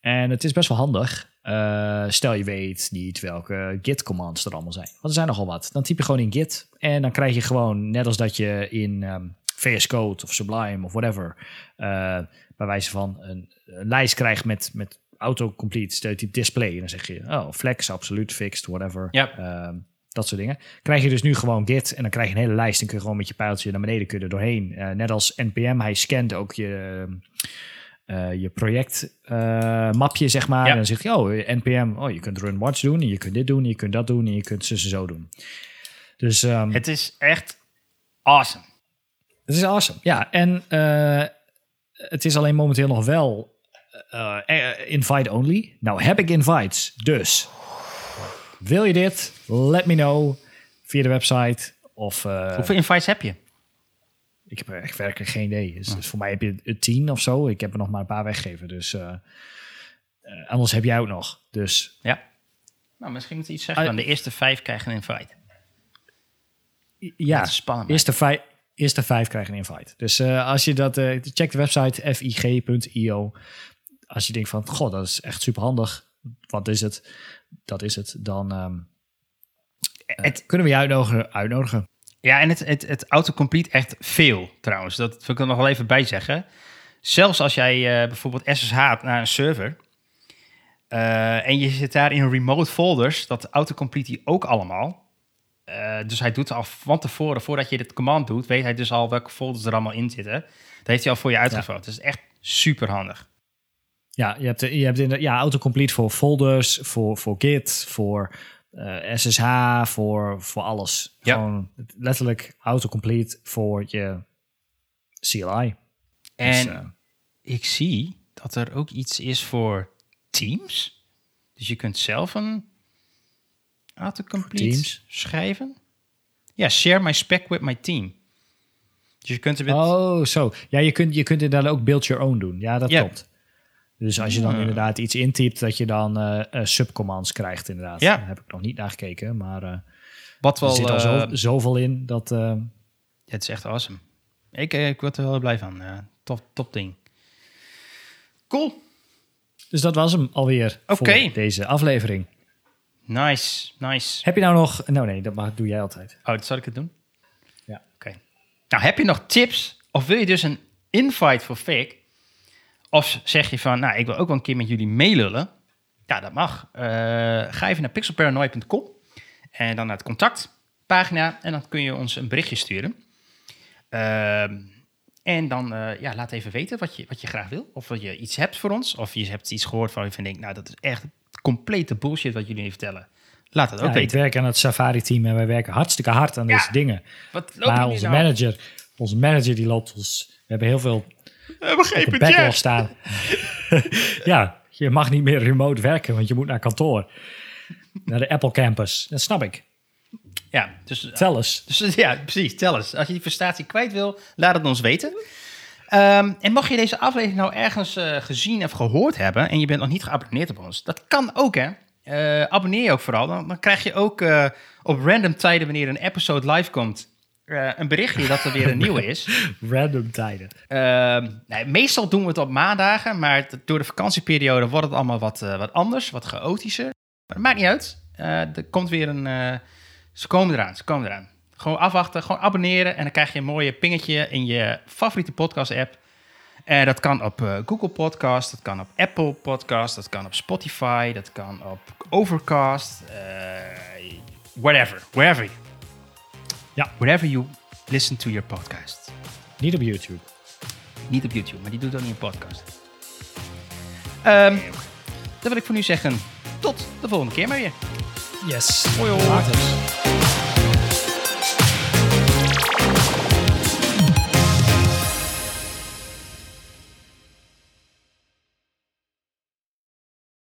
En het is best wel handig. Uh, stel je weet niet welke git-commands er allemaal zijn. Want er zijn nogal wat. Dan typ je gewoon in git. En dan krijg je gewoon, net als dat je in um, VS Code of Sublime of whatever... Uh, bij wijze van een, een, lijst krijgt met, met autocomplete. Stel je typ display. En dan zeg je, oh, flex, absoluut, fixed, whatever. Ja. Uh, dat soort dingen. Krijg je dus nu gewoon Git en dan krijg je een hele lijst en kun je gewoon met je pijltje naar beneden kun je er doorheen. Uh, net als NPM, hij scant ook je, uh, je project uh, mapje, zeg maar. Ja. En dan zeg je, oh, NPM, oh, je kunt run watch doen en je kunt dit doen en je kunt dat doen en je kunt zus en zo doen. Dus, um, het is echt Awesome. Het is awesome. Ja, en uh, het is alleen momenteel nog wel uh, invite only. Nou heb ik invites, dus wil je dit? Let me know via de website. Of, uh, Hoeveel invites heb je? Ik heb echt werkelijk geen idee. Dus, dus, voor mij heb je het tien of zo. Ik heb er nog maar een paar weggegeven. Dus anders heb jij ook nog. Dus ja. Nou, misschien moet je iets zeggen. van de eerste vijf krijgen een invite. Ja, spannend. Eerste vijf, eerste vijf krijgen een invite. Dus uh, als je dat, uh, check de website fig.io. Als je denkt van, god, dat is echt super handig. Wat is het? Dat is het. Dan um, het, kunnen we je uitnodigen. uitnodigen. Ja, en het, het, het autocomplete echt veel trouwens. Dat wil ik er nog wel even bij zeggen. Zelfs als jij uh, bijvoorbeeld SSH naar een server... en je zit daar in remote folders, dat autocomplete die ook allemaal. Uh, dus hij doet al van tevoren, voordat je dit command doet, weet hij dus al welke folders er allemaal in zitten. Dat heeft hij al voor je uitgevuld. Ja. Dat is echt super handig. Ja, je hebt, je hebt in ja, autocomplete voor folders, voor, voor Git, voor uh, eh, SSH, voor, voor alles. Ja. Gewoon letterlijk autocomplete voor je CLI. En dus, uh, ik zie dat er ook iets is voor Teams. Dus je kunt zelf een autocomplete Teams. schrijven. Ja, share my spec with my team. Dus je kunt er met... Oh, zo. Ja, je kunt, je kunt inderdaad ook build your own doen. Ja, dat klopt. Dus als je dan inderdaad iets intypt, dat je dan uh, uh, subcommands krijgt, inderdaad. Ja. Daar heb ik nog niet naar gekeken, maar uh, Wat wel, er zit al zo, zoveel in dat... ja, het is echt awesome. Ik, ik word er wel blij van. top, top ding. Cool. Dus dat was hem alweer okay. voor deze aflevering. Nice, nice. Heb je nou nog... Nou nee, dat mag, doe jij altijd. Oh, dat zal ik het doen? Ja. Oké. Nou, heb je nog tips? Of wil je dus een invite voor fake? Of zeg je van, nou, ik wil ook wel een keer met jullie meelullen. Ja, dat mag. Uh, ga even naar pixelparanoid.com en dan naar het contactpagina en dan kun je ons een berichtje sturen. Uh, en dan uh, ja, laat even weten wat je, wat je graag wil. Of je iets hebt voor ons. Of je hebt iets gehoord van je denkt, nou, dat is echt complete bullshit wat jullie vertellen. Laat het ook weten. Ik werk aan het Safari-team en wij werken hartstikke hard aan deze dingen. Wat maar onze nou? manager, onze manager die loopt ons... We hebben heel veel we hebben geen budget. staan. [laughs] ja, je mag niet meer remote werken, want je moet naar kantoor. Naar de Apple campus. Dat snap ik. Ja, dus... Tel eens. Dus, [laughs] ja, precies. Tel eens. Als je die frustratie kwijt wil, laat het ons weten. Um, en mocht je deze aflevering nou ergens uh, gezien of gehoord hebben en je bent nog niet geabonneerd op ons, dat kan ook hè. Uh, abonneer je ook vooral, dan, dan krijg je ook uh, op random tijden wanneer een episode live komt, een berichtje dat er weer een nieuwe is. [laughs] random tijden. Ehm, nee, meestal doen we het op maandagen, maar door de vakantieperiode wordt het allemaal wat, wat anders, wat chaotischer. Maar dat maakt niet uit. er komt weer een... ze komen eraan, ze komen eraan. Gewoon afwachten, gewoon abonneren en dan krijg je een mooie pingetje in je favoriete podcast-app. En dat kan op Google Podcast, dat kan op Apple Podcast, dat kan op Spotify, dat kan op Overcast, whatever, wherever. Ja, wherever you listen to your podcast. Niet op YouTube. Niet op YouTube, maar die doet ook niet een podcast. Um, dan wil ik voor nu zeggen, tot de volgende keer maar weer. Yes. Hoi hoi.